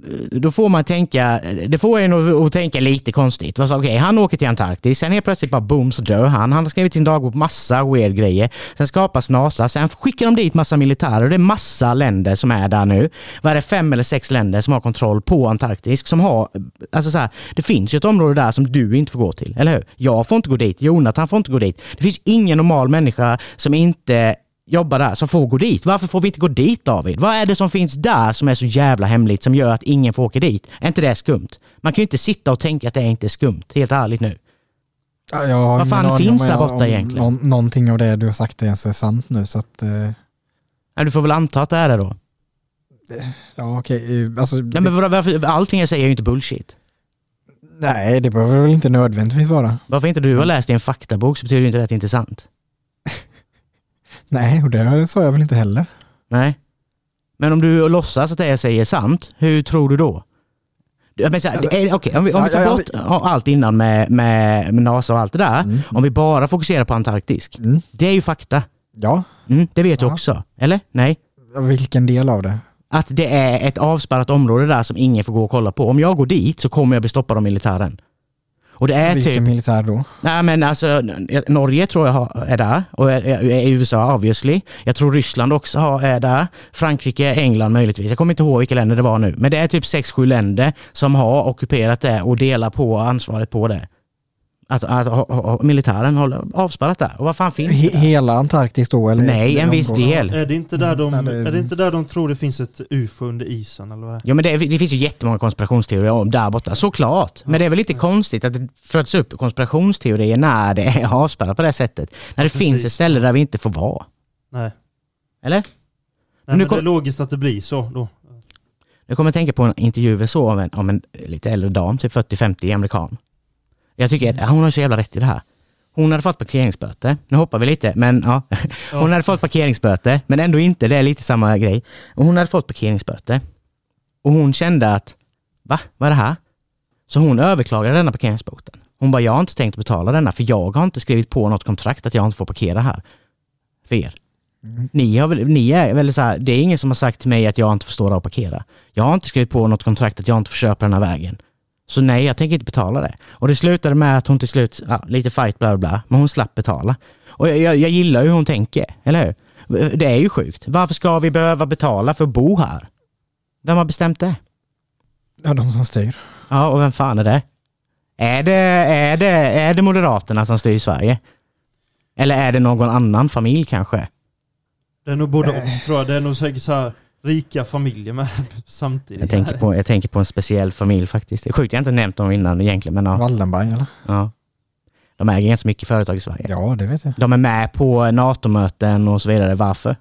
Eh, då får man tänka, eh, det får en att, att tänka lite konstigt. Okej, okay, han åker till Antarktis, sen helt plötsligt bara boom så dör han. Han har skrivit sin dagbok massa weird grejer. Sen skapas NASA, sen skickar de dit massa militärer och det är massa länder som är där nu. Vad är det, fem eller sex länder som har kontroll på Antarktis? Som har, eh, alltså så här, det finns ju ett område där som du inte får gå till, eller hur? Jag får inte gå dit, Jonathan får inte gå dit. Det finns ingen normal människa som inte jobbar där som får gå dit. Varför får vi inte gå dit David? Vad är det som finns där som är så jävla hemligt som gör att ingen får åka dit? Är inte det skumt? Man kan ju inte sitta och tänka att det inte är skumt, helt ärligt nu. Ja, Vad fan finns om- där borta om, egentligen? Om, någonting av det du har sagt ens är sant nu så att, eh, Ja, du får väl anta att det är det då. ja okej. eh, Alltså, Nej, men varför, allting jag säger är ju inte bullshit. nej, det behöver väl inte nödvändigtvis vara. Varför inte du har läst i en faktabok så betyder ju inte det att det inte är sant. Nej, och det sa jag väl inte heller. Nej. Men om du låtsas att det jag säger är sant, hur tror du då? Så Alltså- är- Okej, om vi, om vi tar bort allt innan med, med, med NASA och allt det där. Mm. Om vi bara fokuserar på Antarktis. Mm. Det är ju fakta. Ja, Mm, det vet du Ja. också. Eller? Nej? vilken del av det? Att det är ett avspärrat område där som ingen får gå och kolla på. Om jag går dit så kommer jag bli stoppad av militären. Och det är Vilken typ... militär då? Nej men alltså, Norge tror jag har- är där och är, är, är USA obviously. Jag tror Ryssland också har, är där. Frankrike, England möjligtvis. Jag kommer inte ihåg vilka länder det var nu. Men det är typ 6-7 länder som har ockuperat det och delar på ansvaret på det. Att, att, ha- ha- militären håller avspärrat där. Och vad fan finns det där? hela Antarktis då? Eller Nej, en viss del. Är det, inte där de, Mm, är det inte där de tror det finns ett UFO under isen eller vad? Ja men det, det finns ju jättemånga konspirationsteorier om där borta, såklart. Men det är väl lite konstigt att det föds upp konspirationsteorier när det är avspärrat på det sättet. När det Ja, finns precis. ett ställe där vi inte får vara. Nej. Eller? Nej nu men kom- det är logiskt att det blir så då. Jag kommer att tänka på en intervju vi såg om en, om en lite äldre dam, typ 40-50, amerikan. Jag tycker att hon har så jävla rätt i det här. Hon hade fått parkeringsböter. Nu hoppar vi lite, men ja. Hon hade fått parkeringsböter, men ändå inte. Det är lite samma grej. Hon hade fått parkeringsböter. Och hon kände att, va? Vad är det här? Så hon överklagade denna parkeringsboten. Hon bara, jag har inte tänkt betala denna, för jag har inte skrivit på något kontrakt att jag inte får parkera här. För er. Mm. Ni, har väl, ni är väl så här, det är ingen som har sagt till mig att jag inte får stå där och parkera. Jag har inte skrivit på något kontrakt att jag inte får köpa den här vägen. Så nej, jag tänker inte betala det. Och det slutade med att hon till slut, ja, lite fight bla bla men hon slapp betala. Och jag, jag, jag gillar hur hon tänker, eller hur? Det är ju sjukt. Varför ska vi behöva betala för att bo här? Vem har bestämt det? Ja, de som styr. Ja, och vem fan är det? Är det, är det, är det Moderaterna som styr Sverige? Eller är det någon annan familj kanske? Det är nog både och tror jag. Det är nog säkert så här rika familjer med samtidigt. Jag tänker, på, jag tänker på en speciell familj faktiskt. Det är sjukt, jag har inte nämnt dem innan egentligen, men ja. Wallenberg eller? ja. De äger ganska mycket företag i Sverige. Ja, det vet jag. De är med på NATO-möten och så vidare. Varför?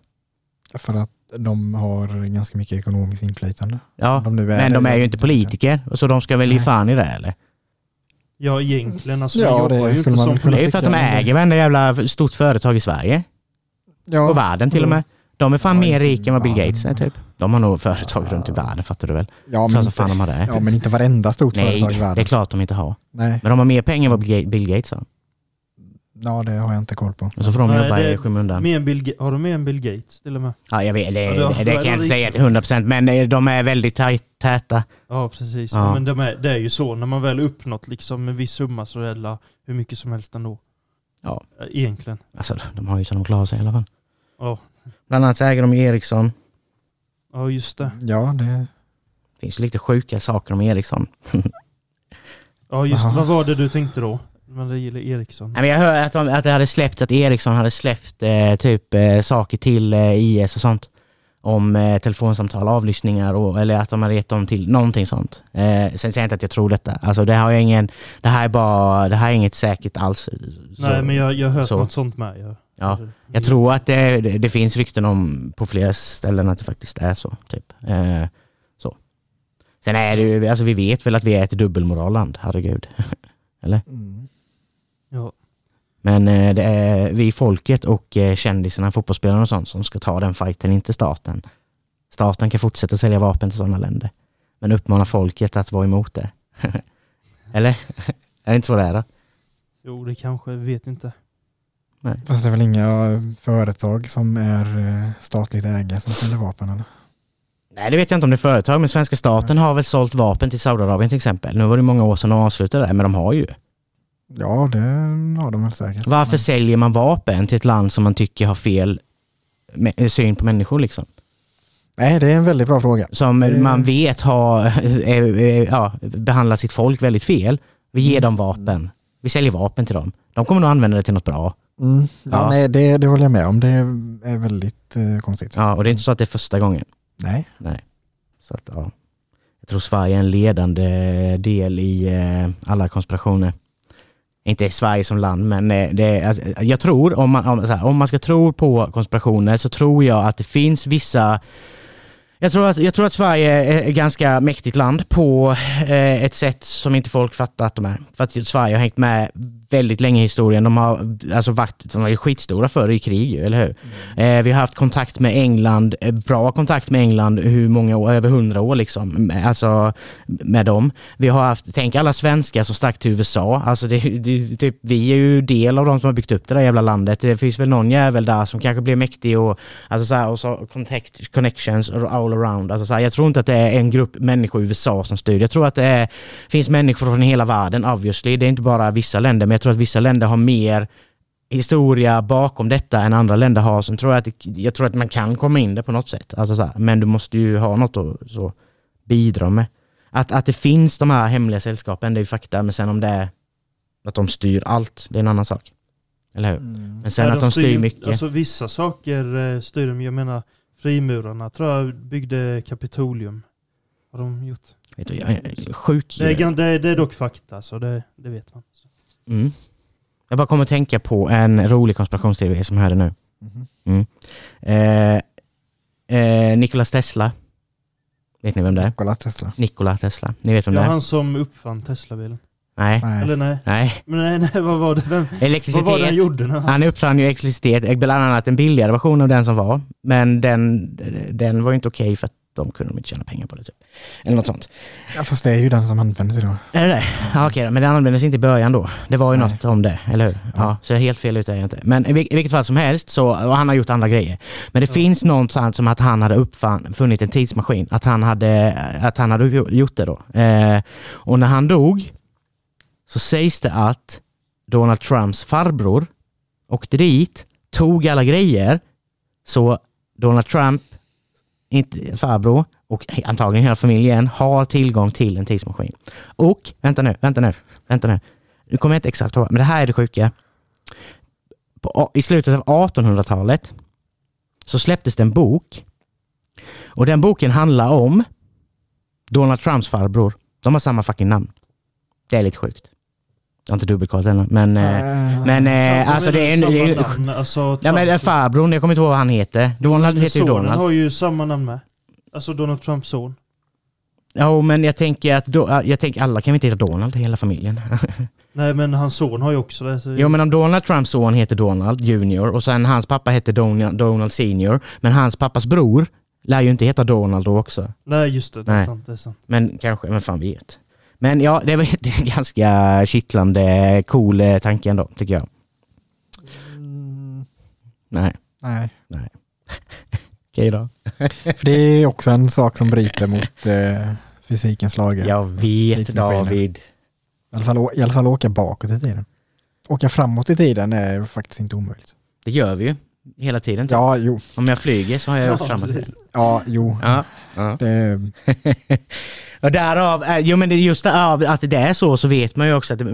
För att de har ganska mycket ekonomiskt inflytande. Ja, de nu men de är ju inte politiker, så de ska väl ge fan i det eller? Ja egentligen. Alltså, Ja, de jobbar det ju skulle inte man som kunna Det är ju för att de det- äger varenda jävla stort företag i Sverige. Ja, Och världen till och med. De är fan Ja, mer inte rika än vad Bill världen, Gates är typ. De har nog företag runt i världen, fattar du väl? ja, men som fan de inte, har det. ja, men inte varenda stort Nej, företag i det är världen. klart de inte har. Nej, Men de har mer pengar än vad Bill Ga- Bill Gates har. ja, det har jag inte koll på. Och så får de Nej, jobba det- i skymundan. Mer än Bill, Ga- har de mer än Bill Gates till och med? Ja, jag vet, det, Ja, det, det- kan jag inte säga till 100% men eh, de är väldigt tajt, täta. Ja precis. Ja. Men de är, det är ju så. När man väl uppnått liksom en viss summa så är det hur mycket som helst ändå. Ja. Eh, Egentligen. Alltså de har ju så de klarar sig i alla fall. Ja. Bland annat så äger de Ericsson. Ja just det. Ja, det... Det finns ju lite sjuka saker om Ericsson. Ja just det, Aha. vad var det du tänkte då? Men det gillar Ericsson. Nej, men jag hör att, de, att det hade släppt, att Ericsson hade släppt eh, typ eh, saker till eh, IS och sånt. Om eh, telefonsamtal, avlyssningar och, eller att de hade gett dem till någonting sånt. Eh, sen säger jag inte att jag tror detta. Alltså det har jag ingen, det här är bara, det här är inget säkert alls. Så, Nej men jag jag har hört så. något sånt med. Jag, Ja, Jag tror att det, det, finns rykten om på flera ställen att det faktiskt är så. Typ. Eh, så. Sen är det ju, alltså vi vet väl att vi är ett dubbelmoralland, herregud. Mm. Ja. Men eh, det är vi folket och eh, kändisarna, fotbollsspelarna och sånt som ska ta den fighten, inte staten. Staten kan fortsätta sälja vapen till sådana länder. Men uppmana folket att vara emot det. Eller? är det inte så det är då? Jo det kanske, vet inte. Fast det är väl inga företag som är eh, statligt ägda som säljer vapen eller? Nej det vet jag inte om det är företag, men svenska staten har väl sålt vapen till Saudiarabien till exempel. Nu var det många år sedan de avslutade det, men de har ju. Ja, det har de väl säkert. Varför Men- säljer man vapen till ett land som man tycker har fel syn på människor liksom? Nej, det är en väldigt bra fråga. Som Eh. man vet har ja, behandlat sitt folk väldigt fel. Vi ger Mm. dem vapen. Vi säljer vapen till dem. De kommer nog använda det till något bra. Mm. Ja, Ja. Nej, det, det håller jag med om. Det är väldigt eh, konstigt. Ja, och det är inte så att det är första gången. Nej. Så att, ja. Jag tror Sverige är en ledande del i eh, alla konspirationer. Inte Sverige som land, men eh, det alltså, jag tror, om man, om, så här, om man ska tro på konspirationer, så tror jag att det finns vissa jag tror, att, jag tror att Sverige är ett ganska mäktigt land på eh, ett sätt som inte folk fattar att de är. För att Sverige har hängt med väldigt länge i historien. De har, alltså varit, de var skitstora förr i krig, eller hur? Eh, vi har haft kontakt med England, eh, bra kontakt med England, hur många år? Över hundra år liksom. Alltså med dem. Vi har haft, tänk alla svenskar som stack till USA. Alltså det, det, typ, vi är ju del av de som har byggt upp det där jävla landet. Det finns väl någon jävel där som kanske blir mäktig och, alltså så här, och så contact, connections all around. Alltså så här, jag tror inte att det är en grupp människor i USA som styr. Jag tror att det är, finns människor från hela världen obviously. Det är inte bara vissa länder, men tror att vissa länder har mer historia bakom detta än andra länder har. Sen tror jag, att det, jag tror att man kan komma in det på något sätt. Alltså så här, men du måste ju ha något att så, bidra med. Att, att det finns de här hemliga sällskapen, det är ju fakta. Men sen om det är att de styr allt, det är en annan sak. Eller hur? Mm. Men sen Ja, att de styr ju- mycket. Alltså vissa saker eh, styr de. Jag menar frimurarna tror jag byggde Kapitolium. Har de gjort. vet du, jag är sjuk. Det är, det är, det är dock fakta så det, det vet man. Mm. Jag bara kommer att tänka på en rolig konspirationsteori som jag hörde nu. Mhm. Eh, eh, Nikola Tesla. Vet ni vem det är? Kolla Tesla. Nikola Tesla. Ni vet vem Ja, det är? han som uppfann Teslabilen. Nej. Nej. Eller nej. Nej. Men nej, nej, vad var det? Vem, vad var det han Elektricitet. gjorde? Han... Han uppfann ju elektricitet, bland annat en billigare version av den som var. Men den, den var ju inte okej för att de kunde de inte tjäna pengar på det. Typ. Eller något sånt. Ja, fast det är ju den som används idag. Är det det? Ja, okej men den användes inte i början då. Det var ju Nej. något om det, eller hur? Ja. Ja. så helt fel ute är jag inte. Men i, vil- i vilket fall som helst, så, och han har gjort andra grejer. Men det Ja. finns något som att han hade uppfann, funnit en tidsmaskin. Att han hade, att han hade gjort det då. Eh, och när han dog så sägs det att Donald Trumps farbror åkte dit, tog alla grejer, så Donald Trump, inte farbror, och antagligen hela familjen har tillgång till en tidsmaskin. Och, vänta nu, vänta nu, vänta nu. Nu kommer jag inte exakt ihåg, men det här är det sjuka. På, I slutet av 1800-talet så släpptes det en bok. Och den boken handlar om Donald Trumps farbror. De har samma fucking namn. Det är lite sjukt. Jag har inte dubbelkollat ännu, men... eh, Eh, men eh, Samma- alltså det är... det är namn, alltså, ja men Trump. farbrorn, jag kommer inte ihåg vad han heter. Donald heter ju Donald. har ju samma namn med. Alltså Donald Trumps son. Ja men jag tänker att då, jag tänker alla kan väl inte heta Donald, hela familjen. Nej men hans son har ju också det. Så... Jo men om Donald Trumps son heter Donald Junior och sen hans pappa heter Donald, Donald Senior, men hans pappas bror lär ju inte heta Donald då också. Nej just det, det är Nej. sant. Det är sant. Men kanske, men fan vet. Men ja, det var en ganska kittlande, cool eh, tanke ändå, tycker jag. Mm, Nej, nej, okej då. för det är också en sak som bryter mot eh, fysikens lagar. Jag vet Tidsmaskiner. David. I, alla fall, I alla fall åka bakåt i tiden. Åka framåt i tiden är faktiskt inte omöjligt. Det gör vi ju. Hela tiden. Typ. Ja, jo. Om jag flyger så har jag Ja, åkt framåt. precis. Ja, jo. Ja, ja. Det, och därav, eh, jo men just därav att det är så, så vet man ju också att, eh,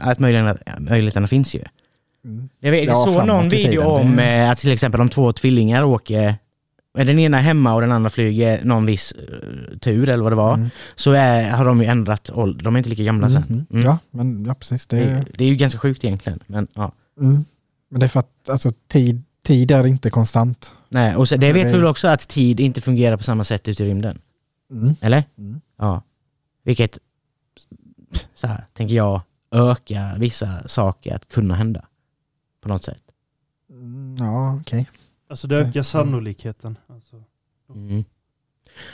att möjligheterna, möjligheterna finns ju. mm. Jag, vet, Ja, såg någon video tiden, om det- eh, att till exempel om två tvillingar åker, den ena hemma och den andra flyger någon viss eh, tur eller vad det var, Mm. så är, har de ju ändrat ålder, de är inte lika gamla sen. Mm. Mm. Ja, men ja, precis. Det, Det, det är ju ganska sjukt egentligen. Men, ja. mm. men det är för att alltså, tid, tid är inte konstant. Nej, och så, det Alltså, vet vi väl också att tid inte fungerar på samma sätt ute i rymden? Mm. Eller? Mm. Ja. Vilket, så här, tänker jag, ökar vissa saker att kunna hända. På något sätt. Mm, Ja, okej. Alltså det ökar sannolikheten. Alltså. Mm.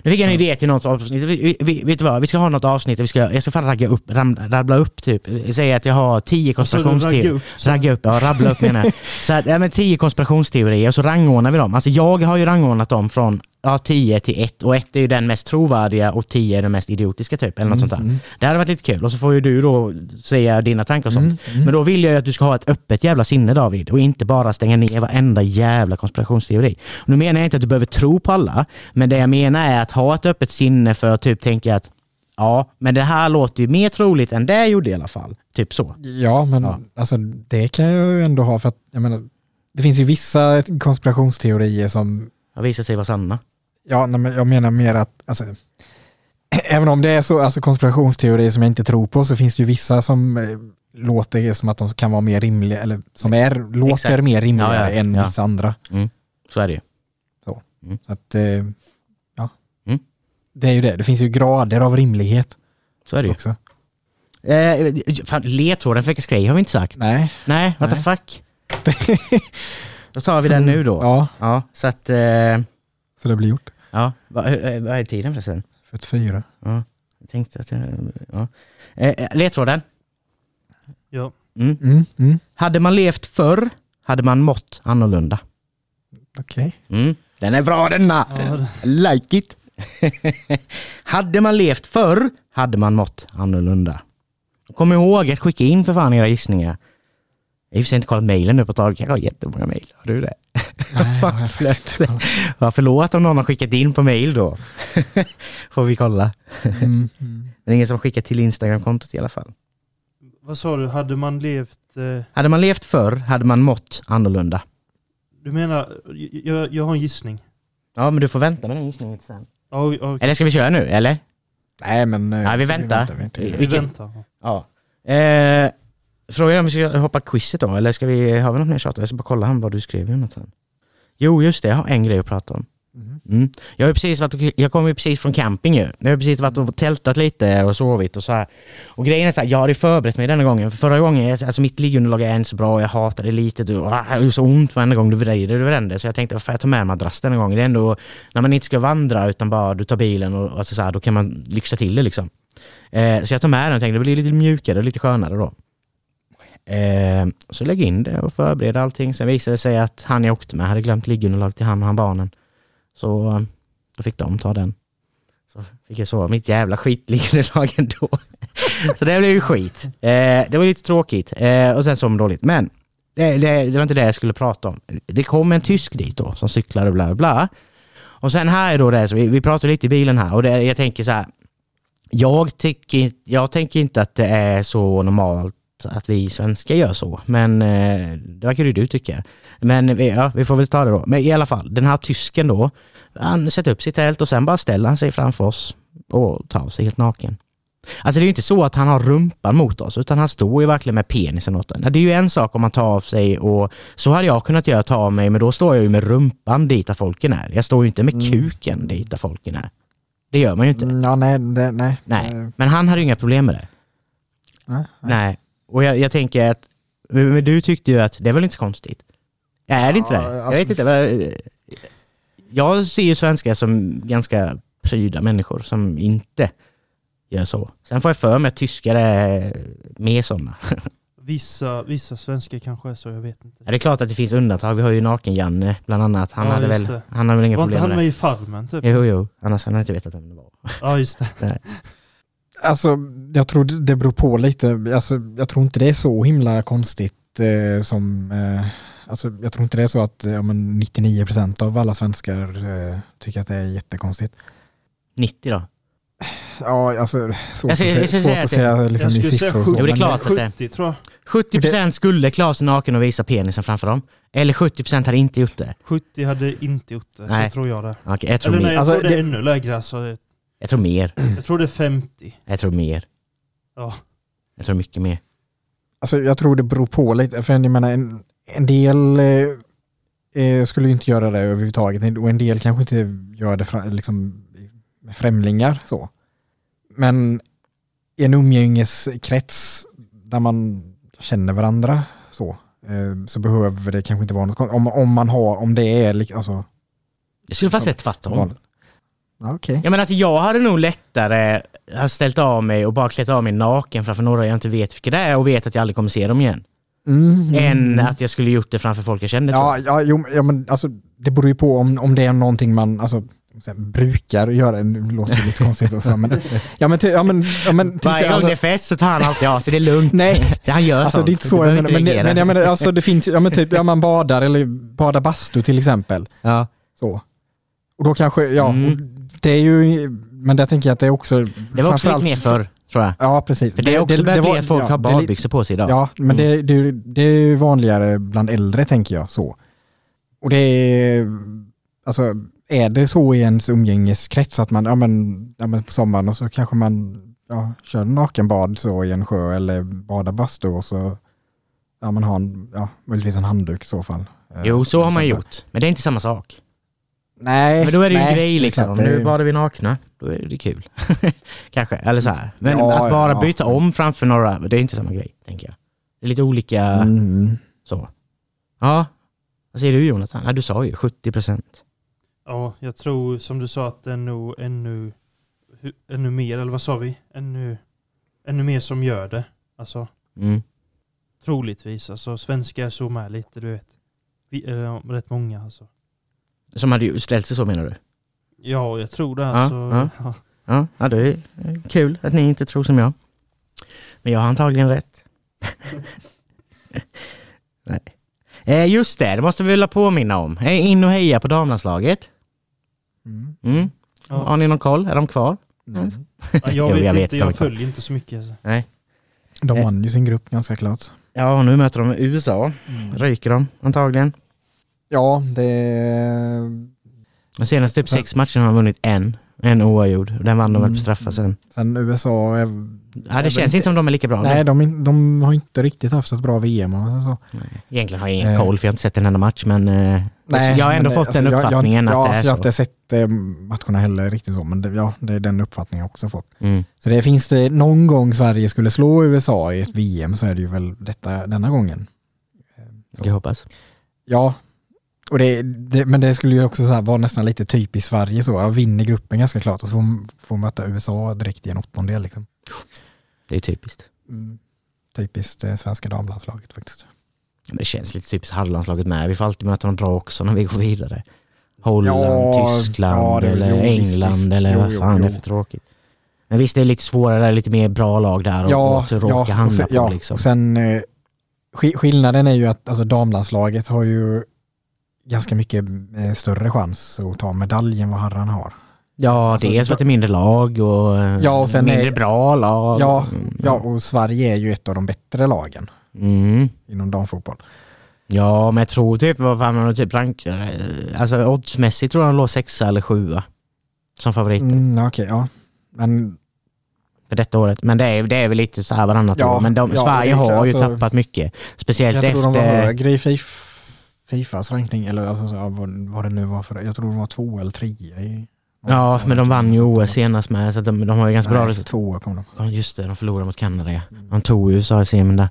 Nu fick jag en idé till något avsnitt. Vi, vi, vet du vad, vi ska ha något avsnitt vi ska, jag ska fan ragga upp, ram, rabbla upp typ. Säga att jag har tio konspirationsteorier. Ragga upp, ja rabbla upp menar jag. Så att, ja, men tio konspirationsteorier och så rangordnar vi dem. Alltså jag har ju rangordnat dem från ja, 10 till 1 och 1 är ju den mest trovärdiga och 10 är den mest idiotiska typ. Eller något sånt där. Mm, Det hade varit lite kul och så får ju du då säga dina tankar och sånt. mm, mm. Men då vill jag ju att du ska ha ett öppet jävla sinne David och inte bara stänga ner varenda jävla konspirationsteori. Och nu menar jag inte att du behöver tro på alla, men det jag menar är att ha ett öppet sinne för att typ tänka att ja, men det här låter ju mer troligt än det gjorde i alla fall. Typ så. Ja, men Ja. Alltså, det kan jag ju ändå ha för att jag menar, det finns ju vissa konspirationsteorier som, Har visat sig vara sanna. Ja, men jag menar mer att, alltså, även om det är så, alltså konspirationsteorier som jag inte tror på, så finns det ju vissa som eh, låter som att de kan vara mer rimliga, eller som är, låter Exakt. mer rimligare Ja, ja, än ja. vissa andra. Så är det ju. Så Mm. att, eh, ja. Mm. Det är ju det, det finns ju grader av rimlighet Så är det ju. också. Eh, fan, ledtråden för veckans grej har vi inte sagt. Nej. Nej, what the Nej. fuck. Då tar vi den nu då. Ja, Ja, så att... Eh, så det blir gjort. Ja, vad, vad är tiden förresten? 44. Ja, jag tänkte att jag... Ja. Eh, ledtråden. Ja. Mm. Mm, mm, Hade man levt förr hade man mått annorlunda. Okej. Mm. Den är bra denna! Ja, Like it! hade man levt förr hade man mått annorlunda. Kom ihåg att skicka in för fan era gissningar. Jag har i och för sig inte kollat mejlen nu på ett tag. Jag har jättemånga mejl. Har du det? Nej, inte. Ja, förlåt om någon har skickat in på mejl då. Får vi kolla. Mm, mm. Det är ingen som har skickat till Instagram-kontot i alla fall. Vad sa du, hade man levt... Eh, Hade man levt förr hade man mått annorlunda. du menar, jag, jag har en gissning. Ja, men du får vänta med den gissningen till sen. Oj, oj, Eller ska vi köra nu, eller? Nej, men... eh, Nej, vi väntar. vi väntar. Vi- vi vilken- väntar. Ja. Eh, frågan är om vi ska hoppa quizet då, eller ska vi, har vi något mer tjat? Jag ska bara kolla vad du skrev Jonathan. Jo, just det, jag har en grej att prata om. Mhm. Mm. Jag, har precis varit, och- jag kommer ju precis från camping ju. Jag har precis varit och tältat lite och sovit och så här. Och grejen är så här, jag hade förberett mig denna gången. För förra gången, alltså mitt liggunderlag är inte så bra, jag hatar det lite. Du, ah, det är så ont varenda gång du vrider över den. Så jag tänkte, varför jag tar med madrass denna gången? Det är ändå, när man inte ska vandra utan bara du tar bilen och, och så här, då kan man lyxa till det liksom. Eh, så jag tar med den och tänkte, det blir lite mjukare och lite skönare då. Eh, så lägg in det och förbered allting. Sen visade det sig att han jag åkte med hade glömt liggunderlag till han och han barnen. Så eh, då fick de ta den. Så fick jag sova mitt jävla skitliggunderlag ändå. så det blev ju skit. Eh, det var lite tråkigt eh, och sen sov de dåligt. Men det, det, det var inte det jag skulle prata om. Det kom en tysk dit då som cyklade och bla bla bla. Och sen här är då det, så vi, vi pratar lite i bilen här och det, jag tänker så här. Jag, tycker, jag tänker inte att det är så normalt att vi svenskar gör så, men eh, det verkar ju du tycka. Men vi, ja, vi får väl ta det då. Men i alla fall, den här tysken då, han sätter upp sitt tält och sen bara ställer han sig framför oss och tar av sig helt naken. Alltså det är ju inte så att han har rumpan mot oss, utan han står ju verkligen med penisen åt den. Det är ju en sak om man tar av sig och så hade jag kunnat göra, ta av mig, men då står jag ju med rumpan dit där folken är. Jag står ju inte med Mm. kuken dit där folken är. Det gör man ju inte. Mm, Ja, nej, det, nej. Nej, Eh, men han hade ju inga problem med det. nej, nej. Nej, och jag, jag tänker att men du tyckte ju att det är väl inte så konstigt? Är det inte det? Jag alltså- vet inte. Jag ser ju svenskar som ganska pryda människor som inte gör så. Sen får jag för mig att tyskar är mer sådana. Vissa, vissa svenskar kanske är så, jag vet inte. Ja, det är klart att det finns undantag. Vi har ju Naken-Janne bland annat. Han, Ja, hade väl, det. han hade väl inga Var inte problem han med med det. i Farmen typ? Jo, jo. Annars hade han inte vetat vem det var. Ja, just det. Alltså, jag tror det beror på lite. Alltså, jag tror inte det är så himla konstigt eh, som, eh, alltså jag tror inte det är så att ja, men 99% av alla svenskar eh, tycker att det är jättekonstigt. 90 då? Ja, alltså svårt Jag att jag säga, ser- svårt att säga liksom, jag i skulle säga siffror. och så, 70, Jo, det är men- klart. att det- 70 tror jag. 70% skulle klä sig naken och visa penisen framför dem. Eller 70% hade inte gjort det. 70 hade inte gjort det, Nej. så tror jag det. Okej, jag tror Eller nej, jag Alltså, tror det är det- ännu lägre. Alltså, Jag tror mer. jag tror det är 50. Jag tror mer. Ja. Jag tror mycket mer. Alltså, jag tror det beror på lite, för jag menar en, en del eh, eh, skulle ju inte göra det överhuvudtaget och en del kanske inte gör det fra, liksom, med främlingar så. Men i en umgängeskrets där man känner varandra så, eh, så behöver det kanske inte vara något om, om man har, om det är alltså, Jag skulle fast säga tvärtom. Vanligt. Ja, Okej. Ja, men alltså, jag hade nog lättare ha ställt av mig och bara klätt av mig naken framför några jag inte vet vilka det är och vet att jag aldrig kommer se dem igen. Mm, Än mm. att jag skulle gjort det framför folk jag kände. Ja, jag. ja, jo, ja men alltså, det beror ju på om, om det är någonting man alltså, här, brukar göra, nu låter det lite konstigt och så, men, ja men, ja, men, ja, men till, Varje gång alltså, det är fest så tar han alltid av sig, det är lugnt. Nej. Han gör alltså sånt. det är inte så, jag menar, inte men, reagera. men jag menar, alltså det finns ja men typ, ja man badar eller badar bastu till exempel, Ja. så. Och då kanske, ja, Mm. det är ju, men där tänker jag att det är också... Det var också lite mer förr, tror jag. Ja, precis. För det är också börjat bli var- att folk ja, har det badbyxor på sig idag. Ja, men det, det, det är ju vanligare bland äldre tänker jag så. Och det är, alltså är det så i ens umgängeskrets att man, ja men, ja men på sommaren och så kanske man ja, kör nakenbad så i en sjö eller badar bastu och så, ja man har en, ja möjligtvis en handduk i så fall. Eh, Jo, så har man gjort. Men det är inte samma sak. Nej. Men då är det ju en nej, grej liksom. exakt, är Nu ju- badar vi nakna. Då är det kul. Kanske, eller så här. Men Ja, att bara ja. byta om framför några, det är inte samma grej, tänker jag. Det är lite olika Mm. så. Ja. Vad säger du Jonathan? Ja, du sa ju 70 procent. Ja, jag tror som du sa att det är nog ännu, ännu mer, eller vad sa vi? Ännu, ännu mer som gör det. Alltså Mm. troligtvis. Alltså svenskar är så med lite, du vet. Vi, ja, rätt många alltså. Som hade ställt sig så menar du? Ja, jag tror det. Ja, Alltså, ja. ja. Ja, ja det är kul att ni inte tror som jag. Men jag har antagligen rätt. Nej. Eh, just det, det måste vi väl påminna om. Eh, in och heja på damlandslaget. Mm. Mm. Ja. Har ni någon koll? Är de kvar? Mm. Ja, jag, Jo, vet jag vet inte, jag följer inte så mycket. Alltså. Nej. De Eh. vann ju sin grupp ganska klart. Ja, och nu möter de USA. Ryker de antagligen. Ja, det... De senaste typ sex matcherna har de vunnit en. En oavgjord. Den vann de väl på straffar sen. Sen USA är... Ja, det känns inte som de är lika bra. Nej, nu. de, de har inte riktigt haft ett bra VM. Och så. Nej. Egentligen har jag ingen Eh. koll för jag har inte sett en enda match men eh, jag har ändå men fått alltså, den jag- uppfattningen jag, att ja, det är alltså, Jag har så. inte sett eh, matcherna heller riktigt så, men det, ja, det är den uppfattningen jag också fått. Mm. Så det finns det någon gång Sverige skulle slå USA i ett VM så är det ju väl detta, denna gången. Jag hoppas. Ja, och det, det, men det skulle ju också så vara nästan lite typiskt Sverige så. Jag vinner gruppen ganska klart och så får, får möta USA direkt i en åttondel. Liksom. Det är typiskt. Mm. Typiskt det svenska damlandslaget faktiskt. Men det känns lite typiskt herrlandslaget med. Vi får alltid möta dem bra också när vi går vidare. Holland, Ja, Tyskland ja, det- eller jo, England visst. eller Jo, vad jo, fan det är jo. för tråkigt. Men visst, det är lite svårare, lite mer bra lag där och, Ja, och råka ja, hamna på liksom. och sen eh, sk- skillnaden är ju att alltså, damlandslaget har ju ganska mycket eh, större chans att ta medalj än vad herrarna har. Ja, alltså, dels för att det är mindre lag och, eh, Ja, och sen mindre är- bra lag. Ja, Mm, Ja, och Sverige är ju ett av de bättre lagen Mm. inom damfotboll. Ja, men jag tror typ, vad fan man typ rankar, eh, alltså oddsmässigt tror jag de låg sexa eller sjua. Som favoriter Mm, Okej, ja. Men för detta året. Men det är, det är väl lite så här varannat Ja, år. Men de, ja, Sverige har ju alltså- tappat mycket. Speciellt jag tror de var efter... högre i Fif, Fifas rankning, eller alltså, så, ja, vad, vad det nu var för Jag tror de var två eller trea i... Ja, men de vann ju OS senast med så att de, de har ju ganska bra Nej, resultat. tvåa kom de. Just det, de förlorade mot Kanada ja. De tog USA i semin där.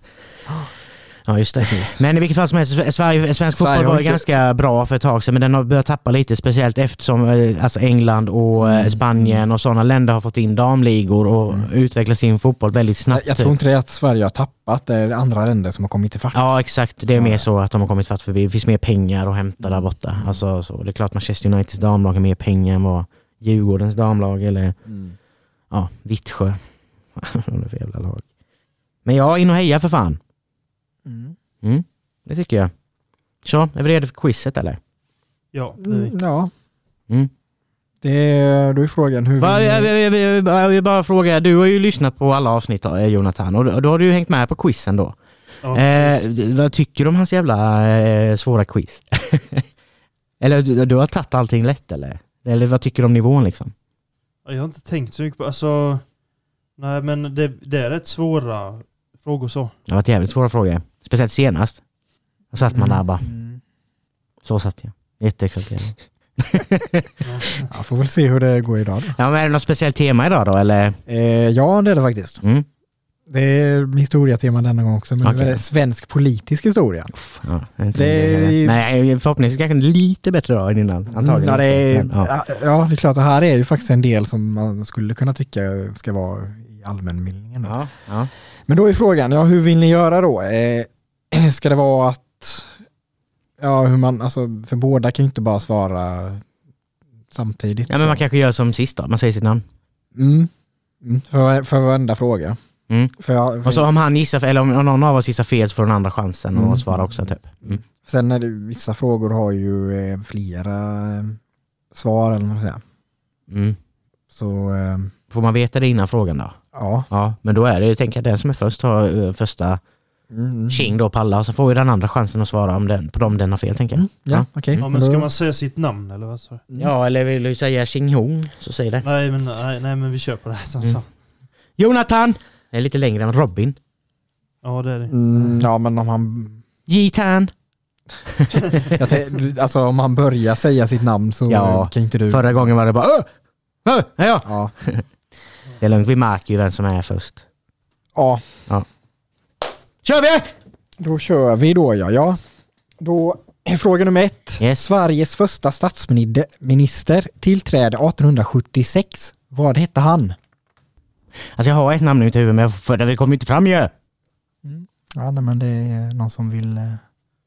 Ja just det. Men i vilket fall som helst, Sverige, svensk Sverige fotboll var ju inte- ganska bra för ett tag sedan men den har börjat tappa lite speciellt eftersom eh, alltså England och eh, Mm. Spanien och sådana länder har fått in damligor och Mm. utvecklat sin fotboll väldigt snabbt. jag tror inte det är att Sverige har tappat, det är andra länder som har kommit ifatt. Ja exakt, det är mer så att de har kommit fatt förbi. Det finns mer pengar att hämta där borta. Mm. Alltså, så. Det är klart Manchester Uniteds damlag har mer pengar än vad Djurgårdens damlag eller Mm. ja, Vittsjö. Vad är det för jävla lag? Men ja, in och heja för fan. Mm. Mm, det tycker jag. Så, är vi redo för quizet eller? Ja, vi. Mm, ja. Mm. Det är, då är frågan hur Va, vill jag, jag, jag, jag, vill bara fråga, du har ju lyssnat på alla avsnitt eh, Jonathan och då, då har du ju hängt med på quizen då. Ja, Eh, vad tycker du om hans jävla eh, svåra quiz? eller du, du har tagit allting lätt eller? Eller vad tycker du om nivån liksom? Ja, jag har inte tänkt så mycket på, alltså, nej men det, det är rätt svåra frågor så. Det har varit jävligt svåra frågor. Speciellt senast. Då satt man där bara, Mm. så satt jag. Jätteexalterad. Ja. Får väl se hur det går idag då. ja men är det något speciellt tema idag då eller? Eh, ja, det är det faktiskt. Mm. Det är historiatema denna gång också, men Okej. det är svensk politisk historia. Ja, det är Det är Nej, förhoppningsvis kanske lite bättre då än innan. Antagligen. Ja det, är, Men, ja. ja, det är klart, det här är ju faktiskt en del som man skulle kunna tycka ska vara i allmänbildningen. Ja, ja. Men då är frågan, ja, hur vill ni göra då? Eh, ska det vara att, ja, hur man, alltså, för båda kan ju inte bara svara samtidigt. ja, men man kanske gör som sist då, man säger sitt namn. Mm. Mm. För, för varenda fråga. Mm. För, jag- Och så om han gissar, eller om någon av oss gissar fel så får den andra chansen Mm. att svara också typ. Mm. Sen är det, vissa frågor har ju eh, flera eh, svar eller vad man säger. Mm. Så eh, Får man veta det innan frågan då? ja. Ja, men då är det, jag tänker att den som är först har eh, första Mm. tjing då på alla och så får ju den andra chansen att svara om den, på dem den har fel tänker jag. Mm. Ja, Ja. okej. Ja men ska då- man säga sitt namn eller vad? Så? Ja, eller vill du säga tjing hong så säg det. Nej men, nej, nej men vi kör på det här som Mm. så. Jonathan! Det är lite längre än Robin. Ja det är det. Mm, ja men om han, Jitan! alltså om han börjar säga sitt namn så Ja, kan inte du. Förra gången var det bara Öh! Öh! Ja, ja. Ja. Det är lugnt, vi märker ju vem som är först. ja, Kör vi! då kör vi då ja. ja. Då är fråga nummer ett. Yes. Sveriges första statsminister tillträdde 1876. Vad hette han? Alltså jag har ett namn i mitt huvud men jag- för det kommer inte fram ju. Ja, nej, men det är någon som vill eh,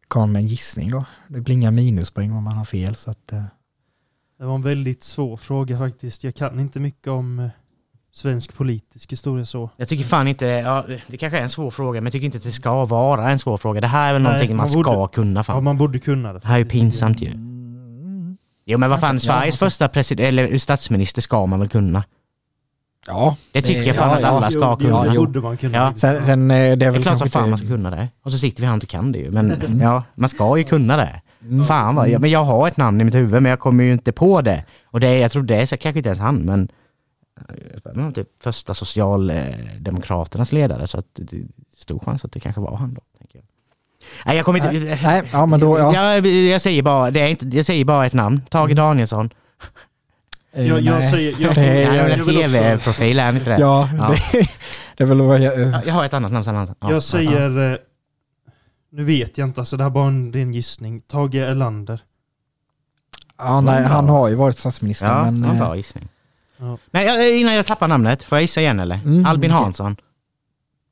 komma med en gissning då. Det blir inga minuspoäng om man har fel. Så att, eh, Det var en väldigt svår fråga faktiskt. Jag kan inte mycket om eh, svensk politisk historia så. Jag tycker fan inte, ja, det kanske är en svår fråga men jag tycker inte att det ska vara en svår fråga. Det här är väl Nej, någonting man man ska borde- kunna Ja fan. man borde kunna det. Det här är ju pinsamt ju. mm, Jo men vad fan, Ja, Sveriges alltså. första president, eller statsminister ska man väl kunna? ja, Det tycker Det- jag fan ja, att ja, alla ska jo, kunna. jo. borde man kunna. Ja. sen, sen eh, det är Det är väl klart som fan man ska kunna det. Och så sitter vi här och inte kan det ju. Men ja, man ska ju kunna det. Mm. Fan vad, ja, men jag har ett namn i mitt huvud men jag kommer ju inte på det. Och det är, jag tror det är så, kanske inte ens han men men typ första socialdemokraternas ledare så att det är stor chans att det kanske var han då. Tänker jag. Nej jag kommer inte... Nej, ja men då, ja. Jag, jag, säger bara, det är inte, jag säger bara ett namn, Tage Danielsson. Eh, Jag, jag nej. säger... Jag, Det är- en tv-profil, är han inte det? Ja, Ja. Det, det är väl vad jag... Ja, Jag har ett annat namn sen. Ja, jag säger... eh, Nu vet jag inte, alltså det här är bara en, det är en gissning. Tage Erlander. Ja, nej, han har ju varit statsminister. Ja, men, ja, eh, bra gissning. Ja. Men innan jag tappar namnet, får jag gissa igen eller? Mm, Albin. Hansson.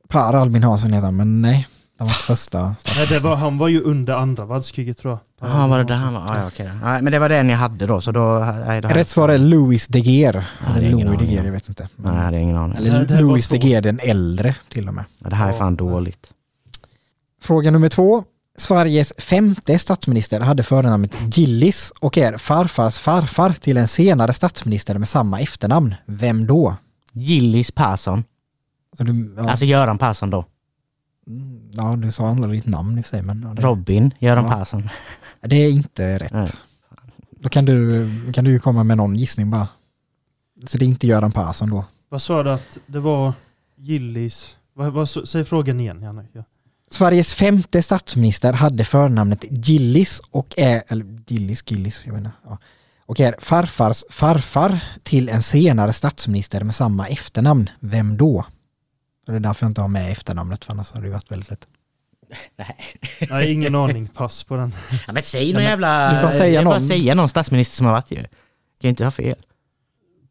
Per Albin Hansson heter han, men nej. Det var inte första. Nej, det var, han var ju under andra världskriget tror jag. Jaha, var det där han var? Ja, ja, okej. Nej, men det var den jag hade då, så då... Nej, då Rätt svar är Louis de Geer. Ja, Eller Louis de Geer, jag vet inte. Nej, det är ingen aning. Eller Nej, Louis de. Geer den äldre till och med. Ja, Det här är Ja, fan dåligt. Fråga nummer två. Sveriges femte statsminister hade förnamnet Gillis och är farfars farfar till en senare statsminister med samma efternamn. Vem då? Gillis Persson. Så du, ja, Alltså Göran Persson då. mm, ja, du sa aldrig ditt namn i sig, men ja, det, Robin Göran Ja. Persson. det är inte rätt. Nej. Då kan du, kan du ju komma med någon gissning bara. Så det är inte Göran Persson då. Vad sa du att det var Gillis? Vad, vad, säg frågan igen Janne. Ja. Sveriges femte statsminister hade förnamnet Gillis och är, eller Gillis, Gillis, jag menar, ja, och är farfars farfar till en senare statsminister med samma efternamn. Vem då? Det är därför jag inte har med efternamnet, för annars hade det varit väldigt lätt. Nej. Nej, ingen aning. Pass på den. Ja, men säg Ja, någon men jävla... du bara säga jag bara någon. säga någon statsminister som har varit ju. Kan ju inte ha fel.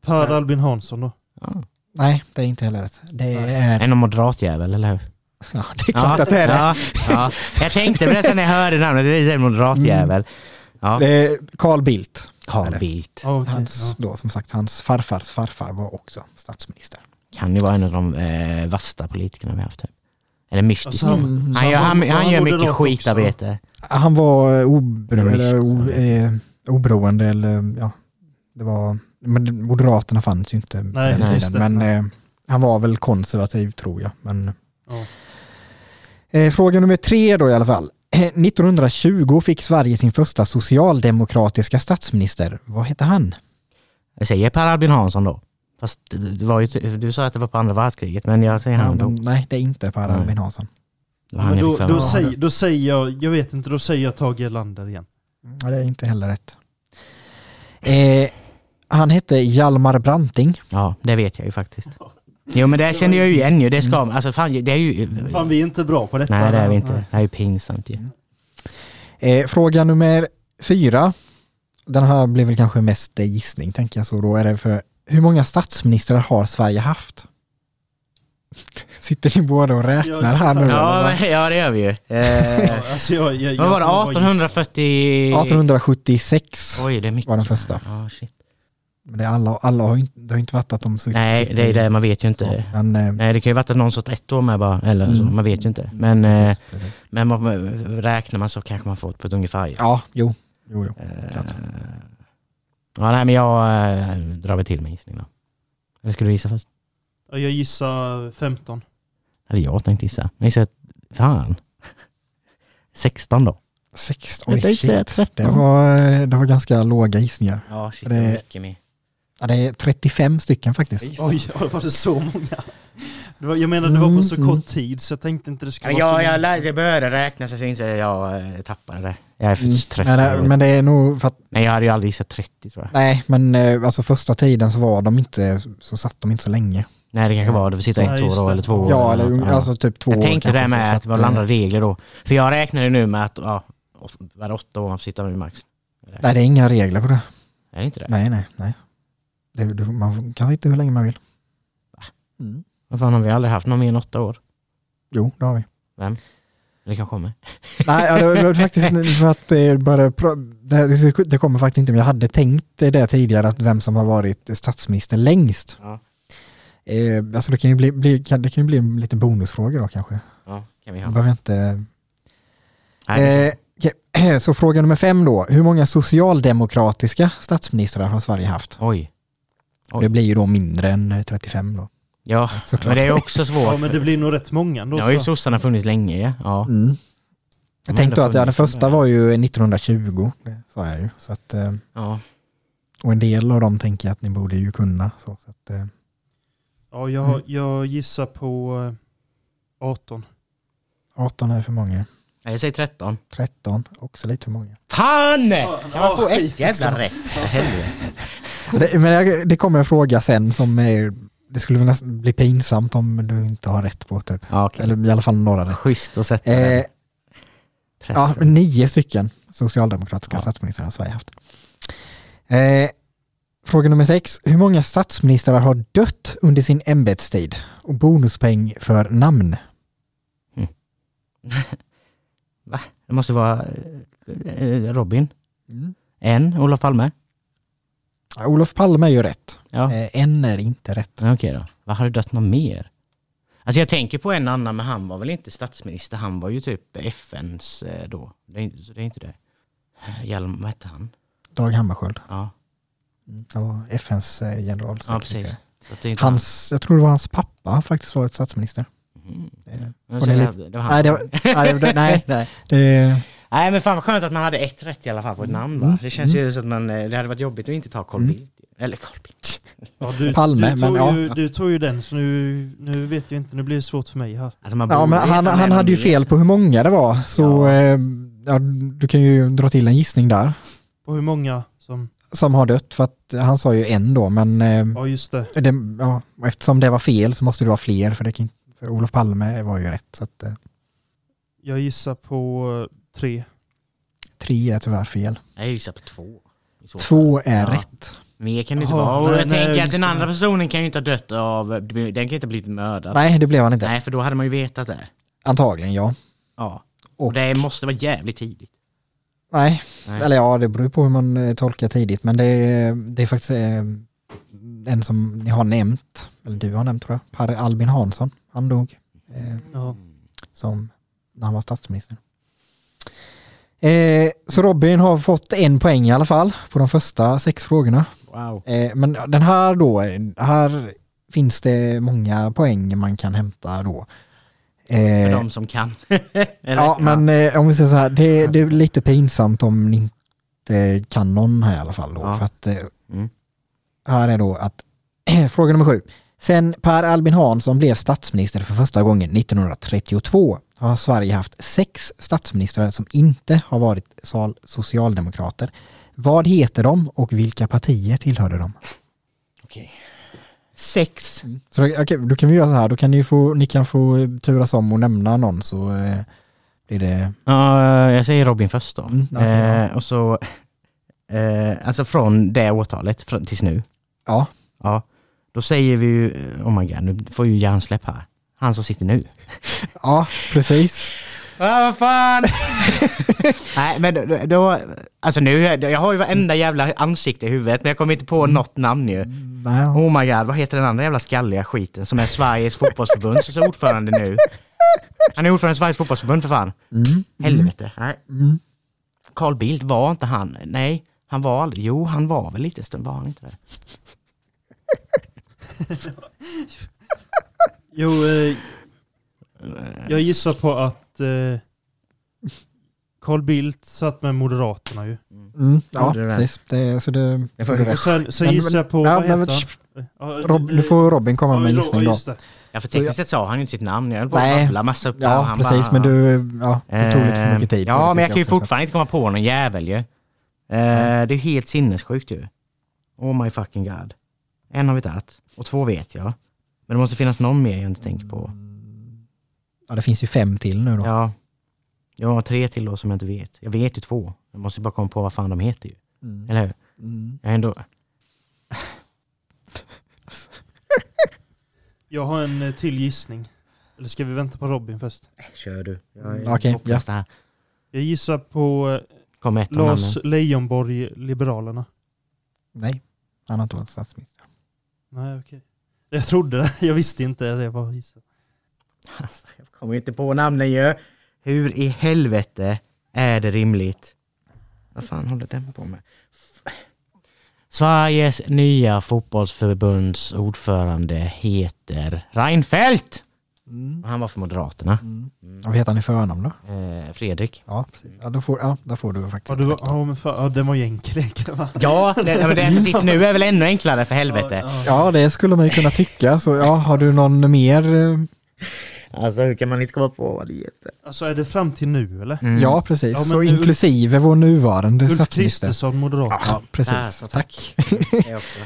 Per Albin Hansson då. Ja. Nej, det är inte heller rätt. Det Är det någon moderatjävel, eller hur? Ja, det är klart att det är det. Ja, ja. Jag tänkte på det sen när jag hörde namnet, det är en moderatjävel. Ja. Det är Carl Bildt. Carl? Bildt. Ja, Hans, ja. då, som sagt, hans farfars farfar var också statsminister. Kan ju vara en av de eh, värsta politikerna vi har haft. Typ. Eller mystiskt. Alltså, han- Mm, han, gör, han, han gör mycket skitarbete. Han var eh, obero, Rysk. eller, o, eh, oberoende eller ja, det var, men Moderaterna fanns ju inte Nej, den tiden. det. Men eh, han var väl konservativ tror jag. Men, Ja. Eh, fråga nummer tre då i alla fall. 1920 fick Sverige sin första socialdemokratiska statsminister. Vad hette han? Jag säger Per Albin Hansson då. Fast det var ju, du sa att det var på andra världskriget, men jag säger Ja, han då. men, nej, det är inte Per. Albin Hansson. Men då, då, säger, då säger jag, jag vet inte, då säger jag Tage Erlander igen. Ja, det är inte heller rätt. Eh, han hette Hjalmar Branting. Ja, det vet jag ju faktiskt. Jo men det kände jag ju igen ju. Det ska Alltså fan, det är ju... Fan vi är inte bra på detta. Nej det är vi inte. Det är ju pinsamt ju. Eh, fråga nummer fyra. Den här blir väl kanske mest gissning tänker jag så. Då är det för hur många statsministrar har Sverige haft? Sitter ni båda och räknar här nu? Ja, men- ja det gör vi ju. Eh, alltså jag, jag, vad var det? jag kommer bara gissa. 1840... 1876 Oj det är mycket. var den första. Ja shit. Men det, är alla, alla har inte, det har inte varit att de Nej det är det, man vet ju inte. Men, eh, Nej det kan ju varit att någon sått ett år med bara, eller så, Mm. man vet ju inte. Men, eh, precis, precis. men man, räknar man så kanske man får det på ett ungefär. Ja, jo. jo, jo. Klart. ja nej men jag äh, drar väl till med gissning då. Eller ska du gissa först? Ja, Jag gissar 15. Eller jag tänkte gissa. Jag gissar, fan. 16 då. Sex, Jag oj, tänkte säga shit. 13. Det var, det var ganska låga gissningar. Ja shit, Det- det är mycket mer. Ja, det är 35 stycken faktiskt. Oj, ja, var det så många? Det var, jag menar det var på så Mm, kort tid så jag tänkte inte det skulle Ja, vara så jag, jag, många. lär- jag började räkna så jag insåg att jag eh, tappade det. Jag är för Mm. trött. Men, det- men det är nog för att, Nej jag hade ju aldrig gissat 30 tror jag. nej men eh, alltså första tiden så var de inte, så satt de inte så länge. Nej det kanske var, det sitta Ja, ett år då, eller två år. Ja, eller eller något. alltså typ två jag år tänkte det med så att det var eh, andra regler då. För jag räknade nu med att, ja, var det åtta år man får sitta med max? Nej, det är inga regler på det. Är det inte det? Nej, nej, nej. Det, du, man kan sitta hur länge man vill. Mm. Vad fan har vi aldrig haft någon mer än åtta år? Jo, det har vi. Eller kanske kommer? Nej, ja, det, var- det faktiskt för att det det, det kommer faktiskt inte, men jag hade tänkt det tidigare, att vem som har varit statsminister längst. Ja. Eh, alltså det kan ju bli, bli, kan, det kan ju bli en liten bonusfråga då kanske. Ja, kan vi ha. behöver inte... Nej, det Eh, okej. så fråga nummer fem då. Hur många socialdemokratiska statsministrar har Sverige haft? Oj. Oj. Det blir ju då mindre än eh, 35 då. Ja, Såklart. men det är också svårt. Ja men det blir nog rätt många ändå Nu har ju sossarna funnits länge ja. ja. Mm. Jag tänkte ändå att ja, den första var ju 1920, det sa jag ju. Så att, eh, ja. och en del av dem tänker jag att ni borde ju kunna. Så, så att, eh, Ja jag, Mm. jag gissar på eh, 18. 18 är för många. Nej, Jag säger 13. 13, också lite för många. Fan! Kan man få ett jävla rätt? Helvete. Det, men det kommer en fråga sen som är, det skulle väl nästan bli pinsamt om du inte har rätt på typ. Ja, okej. Eller i alla fall några där. Schysst att sätta Eh, den Ja, nio stycken socialdemokratiska Ja. statsministrar har Sverige haft. Eh, fråga nummer sex. Hur många statsministrar har dött under sin ämbetstid? Och bonuspeng för namn. Va? Det måste vara eh, Robin. En, Olof Palme. Ja, Olof Palme är ju rätt. Ja, Eh, en är inte rätt. ja okej då. Vad har det dött någon mer? Alltså jag tänker på en annan, men han var väl inte statsminister. Han var ju typ FNs eh, då. Det är, inte- så det är inte det. Eh, Hjalm, vad hette han? Dag Hammarskjöld. Ja, Han var FNs eh, ja generalsekreterare. precis. Så att det är inte Hans, jag tror det var hans pappa har faktiskt varit statsminister. han. Mm. Eh, säger det det var han. Nej, det var, nej, det, nej, nej. det, Nej men fan vad skönt att man hade ett rätt i alla fall på ett namn va? Mm. Det känns ju så att man, eh, det hade varit jobbigt att inte ta Carl Mm. Bildt. Eller Carl Bildt. Ja, du, Palme, du, tog men ju, ja. du tog ju den så nu, nu vet jag inte, nu blir det svårt för mig här. Alltså man ja, men han, han hade ju fel på hur många det var. Så Ja. eh, ja, du kan ju dra till en gissning där. Och hur många som, som har dött för att han sa ju en då men eh, ja just det. det, ja, eftersom det var fel så måste det vara fler för, det för Olof Palme var ju rätt. Så att, eh, Jag gissar på tre. tre är tyvärr fel. Jag gissar på två. i så fall. Två är Ja. rätt. Mer kan det inte Jaha, vara. Och nej, jag nej, tänker att just den det. andra personen kan ju inte ha dött av, den kan ju inte ha blivit mördad. Nej det blev han inte. Nej, för då hade man ju vetat det. Antagligen ja. Ja. Och- Och det måste vara jävligt tidigt. Nej. Nej. eller ja det beror ju på hur man eh, tolkar tidigt men det är, det är faktiskt eh, en som ni har nämnt, eller du har nämnt tror jag, Per Albin Hansson. Han dog eh, Ja. som när han var statsminister. Eh, så Robin har fått en poäng i alla fall på de första sex frågorna. Wow. Eh, men den här då, här finns det många poäng man kan hämta då. För Eh, de som kan. Ja, men eh, om vi säger så här, det, det är lite pinsamt om ni inte kan någon här i alla fall då. Ja. För att eh, Mm. här är då att fråga nummer sju. Sen Per Albin Hansson blev statsminister för första gången 1932 har Sverige haft sex statsministrar som inte har varit socialdemokrater. Vad heter de och vilka partier tillhörde de? Okej. Sex. Så då, okej, då kan vi göra så här, då kan ni få, ni kan få turas om och nämna någon så eh, blir det... Ja, jag säger Robin först då. Mm, okej, eh, och så, eh, alltså från det årtalet från, tills nu. Ja, Ja, då säger vi ju, oh my god, nu får ju hjärnsläpp här. Han som sitter nu. ja precis. Ja, vad fan! Nej, men då, då, alltså nu, jag har ju varenda jävla ansikte i huvudet, men jag kommer inte på något namn ju. Nej, Oh my god, vad heter den andra jävla skalliga skiten som är Sveriges fotbollsförbunds ordförande nu? Han är ordförande i Sveriges fotbollsförbund för fan. mm, Helvete. Nej. mm. Carl Bildt, var inte han? Nej, han var aldrig. Jo, han var väl lite stund, var han inte det? Jo, eh, jag gissar på att eh, Carl Bildt satt med Moderaterna ju. Mm, ja, det är det. precis. Det, så det, Jag får- Och sen, sen Men- gissar jag på, ja, vad men- heter han? Ja, Rob, nu får Robin komma med en ja, gissning då. Ja, för tekniskt sett sa han ju inte sitt namn. Jag höll på Nej. att babbla massa upp Ja, han precis, bara, men du, ja, det tog lite för mycket tid. Eh, Ja, men jag kan ju fortfarande inte komma på någon jävel ju. Eh, Det är ju helt sinnessjukt ju. Oh my fucking god. En har vi tagit, och två vet jag. Men det måste finnas någon mer jag inte tänker på. Ja, det finns ju fem till nu då. Ja. Jag har tre till då som jag inte vet. Jag vet ju två. Jag måste bara komma på vad fan de heter ju. Mm. Eller hur? Mm. Jag är ändå... Jag har en eh, till gissning. Eller ska vi vänta på Robin först? Kör du. Jag okej, det här. Jag gissar på eh, Kom Lars. Leijonborg, Liberalerna. Nej, han har inte varit statsminister. Nej, okej. Jag trodde det. Jag visste inte det. var gissa. Alltså, jag kommer inte på namnen ju. Hur i helvete är det rimligt? Vad fan håller den på med? F- Sveriges nya fotbollsförbunds ordförande heter Reinfeldt! Mm. Han var för Moderaterna. Mm. Vad heter han i förnamn då? Eh, Fredrik. Ja, precis. Ja, då får, ja, där får du faktiskt Ja, du, ja, men för, ja, den var ju va? Ja, det, men det som sitter nu är väl ännu enklare för helvete. Ja, Ja, det skulle man ju kunna tycka. Så ja, har du någon mer? eh, Alltså hur kan man inte komma på vad det heter? Alltså är det fram till nu eller? Mm. Ja, precis. Ja, så Ulf- inklusive vår nuvarande Ulf statsminister. Kristersson, Moderat. Ja, Där, precis. så Tack. Också.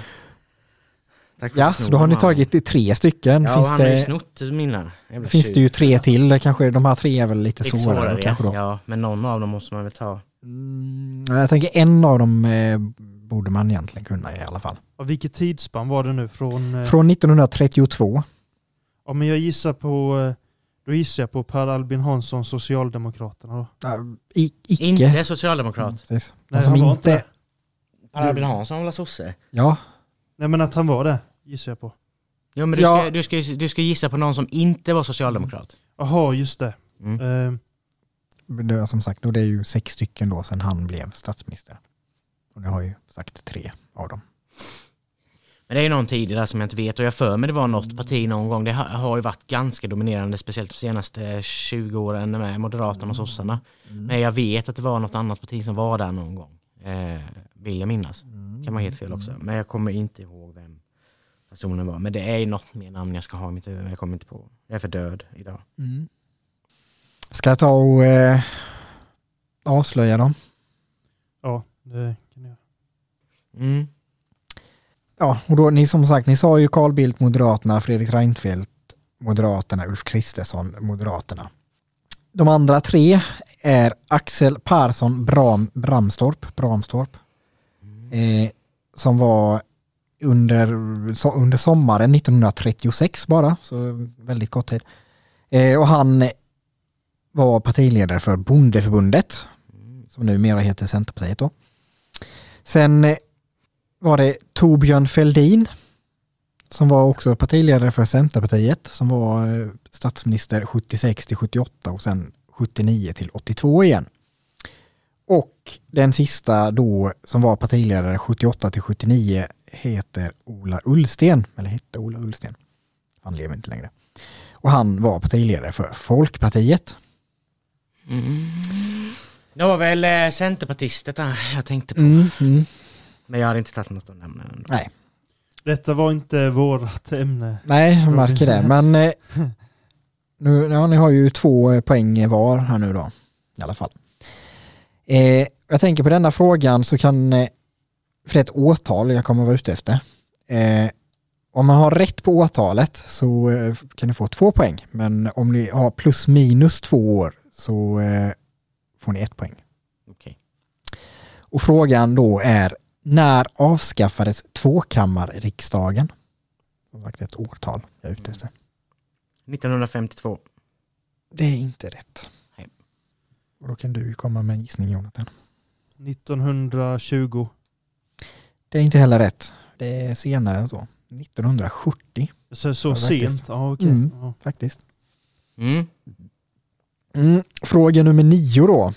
Tack för Ja, så då har ni tagit tre stycken. Ja, och finns han har ju det, snott mina. Finns det ju tre till. Kanske de här tre är väl lite, Lite svårare, svårare, kanske då. ja. Men någon av dem måste man väl ta. Mm, jag tänker en av dem eh, borde man egentligen kunna i alla fall. Ja, vilket tidsspann var det nu? Från, eh, Från 1932. ja, men jag gissar på, eh, då gissar jag på Per Albin Hansson, Socialdemokraterna då. Ja, i, icke. Inte socialdemokrat. Mm. Nej, Och som han var inte, inte det. Per Albin Hansson var sosse? Ja, Nej men att han var det, gissar jag på. Jo men du, Ja. ska, du, ska, du ska gissa på någon som inte var socialdemokrat. Jaha, just det. Mm. Eh, det som sagt, och det är ju sex stycken då sedan han blev statsminister. Och nu har ju sagt tre av dem. Men det är ju någon tid där som jag inte vet och jag för mig det var något parti någon gång. Det har, har ju varit ganska dominerande, speciellt de senaste 20 åren med Moderaterna och sossarna. Men jag vet att det var något annat parti som var där någon gång. Eh, vill jag minnas. Kan vara helt fel också. Men jag kommer inte ihåg vem personen var. Men det är ju något mer namn jag ska ha i mitt huvud. men Jag kommer inte på. Jag är för död idag. Mm. Ska jag ta och eh, avslöja dem? ja, det kan jag. Mm. Ja, och då ni som sagt, ni sa ju Carl Bildt, Moderaterna, Fredrik Reinfeldt, Moderaterna, Ulf Kristersson, Moderaterna. De andra tre är Axel Persson Bram, Bramstorp, Bramstorp eh, som var under, so, under sommaren 1936 bara, så väldigt kort tid. Eh, och han var partiledare för Bondeförbundet, som numera heter Centerpartiet då. Sen var det Torbjörn Fälldin som var också partiledare för Centerpartiet, som var eh, statsminister 76 till 78 och sen 79 till 82 igen. Och den sista då som var partiledare 78 till 79 heter Ola Ullsten, eller hette Ola Ullsten. Han lever inte längre. Och han var partiledare för Folkpartiet. Det var väl eh, Centerpartistet där jag tänkte på. Mm, mm. Men jag hade inte tagit något namn. än. Nej, Detta var inte vårat ämne. nej, jag märker det. Men eh, nu, ja, ni har ju två eh, poäng var här nu då. I alla fall. Eh, jag tänker på denna frågan så kan, eh, för det är ett årtal jag kommer vara ute efter. Eh, om man har rätt på årtalet så eh, kan ni få två poäng. Men om ni har plus minus två år så eh, får ni ett poäng. Okej. Och frågan då är när avskaffades tvåkammarriksdagen? Som sagt ett årtal jag är ute efter. 1952. Det är inte rätt. Nej. Och då kan du komma med en gissning Jonathan. 1920. Det är inte heller rätt. Det är senare än så. 1970 Så, så Ja, sent? Ja, okej. Mm. Ja. faktiskt. Mm. Mm. Fråga nummer nio då.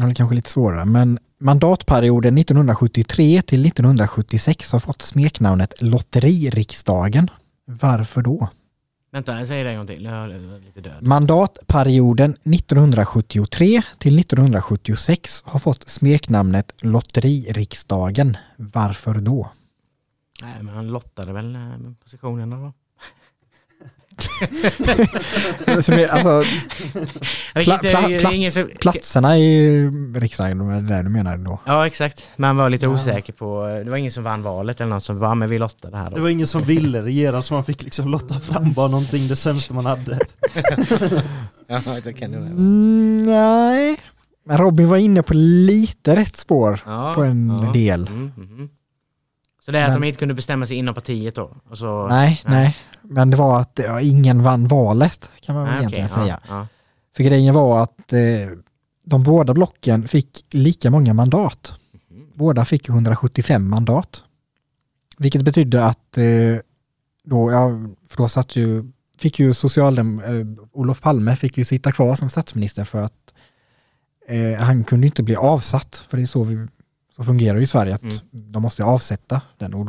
Eller kanske lite svårare, men mandatperioden 1973 till 1976 har fått smeknamnet Lotteririksdagen. Varför då? Vänta, säger det en gång till. Jag är lite död. Mandatperioden 1973 till 1976 har fått smeknamnet Lotteririksdagen. Varför då? Nej, men han lottade väl eh, positionerna då? Som är, alltså, Pla- pla- det plats- platserna i riksdagen, det är det du menar då? Ja, exakt. Man var lite Ja. osäker på... Det var ingen som vann valet eller något som bara, men vi lottade här Det då. var ingen som ville regera så man fick liksom lotta fram bara någonting det sämsta man hade. Ja, det kan det vara. Mm, nej, men Robin var inne på lite rätt spår Ja, på en ja. del. Mm, mhm. Så det är att Men- de inte kunde bestämma sig inom partiet då? Och så... Nej, nej, men det var att ja, ingen vann valet kan man väl Nej, egentligen okej, säga. Ja, ja. För grejen var att eh, de båda blocken fick lika många mandat. Mhm. Båda fick 175 mandat. Vilket betydde att eh, då, ja, för då satt ju, fick ju socialdem, eh, Olof Palme fick ju sitta kvar som statsminister för att eh, han kunde inte bli avsatt. För det är så, vi, så fungerar ju i Sverige, att Mm. de måste avsätta den. Och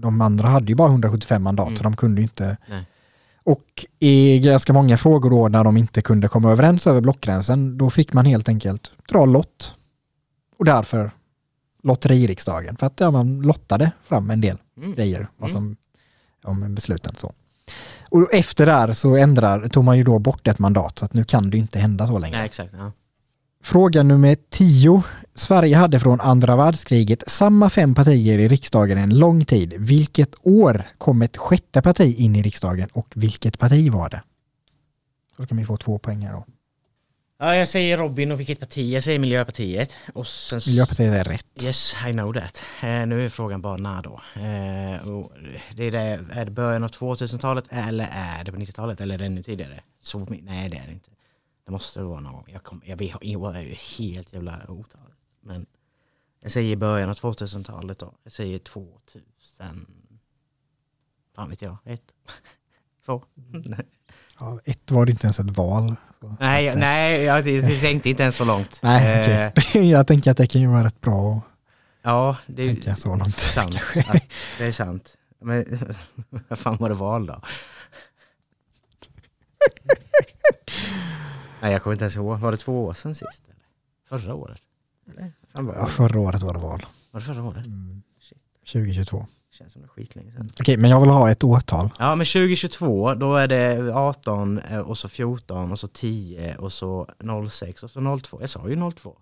de andra hade ju bara 175 mandat, Mm. så de kunde ju inte. Nej. Och i ganska många frågor då när de inte kunde komma överens över blockgränsen, då fick man helt enkelt dra lott. Och därför lotteririksdagen, för att ja, man lottade fram en del Mm. grejer vad Mm. som, om besluten så. Och efter där så ändrar, tog man ju då bort ett mandat, så att nu kan det ju inte hända så länge. Nej, exakt. Ja. Fråga nummer 10. Sverige hade från andra världskriget samma fem partier i riksdagen en lång tid. Vilket år kom ett sjätte parti in i riksdagen och vilket parti var det? Så kan vi få två poäng här då. ja, jag säger Robin och vilket parti? Jag säger Miljöpartiet. Och sen... Miljöpartiet är rätt. Yes, I know that. Eh, nu är frågan bara när då? Eh, det är, det, är det början av 2000-talet eller är det på 90-talet eller är det ännu tidigare? Så, nej, det är det inte. Det måste det vara någon gång. Jag, kom, jag, vet, jag är helt jävla otalig. Men jag säger början av 2000-talet då. Jag säger 2000... Fan vet jag. Ett? Två? Ja, ett var det inte ens ett val. Så nej, eh, nej, jag tänkte inte ens så långt. Nej, Eh, okej. Jag tänker att det kan ju vara rätt bra Ja, det är så långt. sant. Att, det är sant. Men vad fan var det val då? Nej, jag kommer inte ens ihåg. Var det två år sedan sist? Eller? Förra året? Eller? Ja, förra året var det val. var det förra året? Mm. Shit. 2022. Känns som det är skitlänge sedan. Okej, men jag vill ha ett årtal. Ja, men 2022, då är det 18 eh, och så 14 och så 10 och så 06 och så 02. Jag sa ju 02.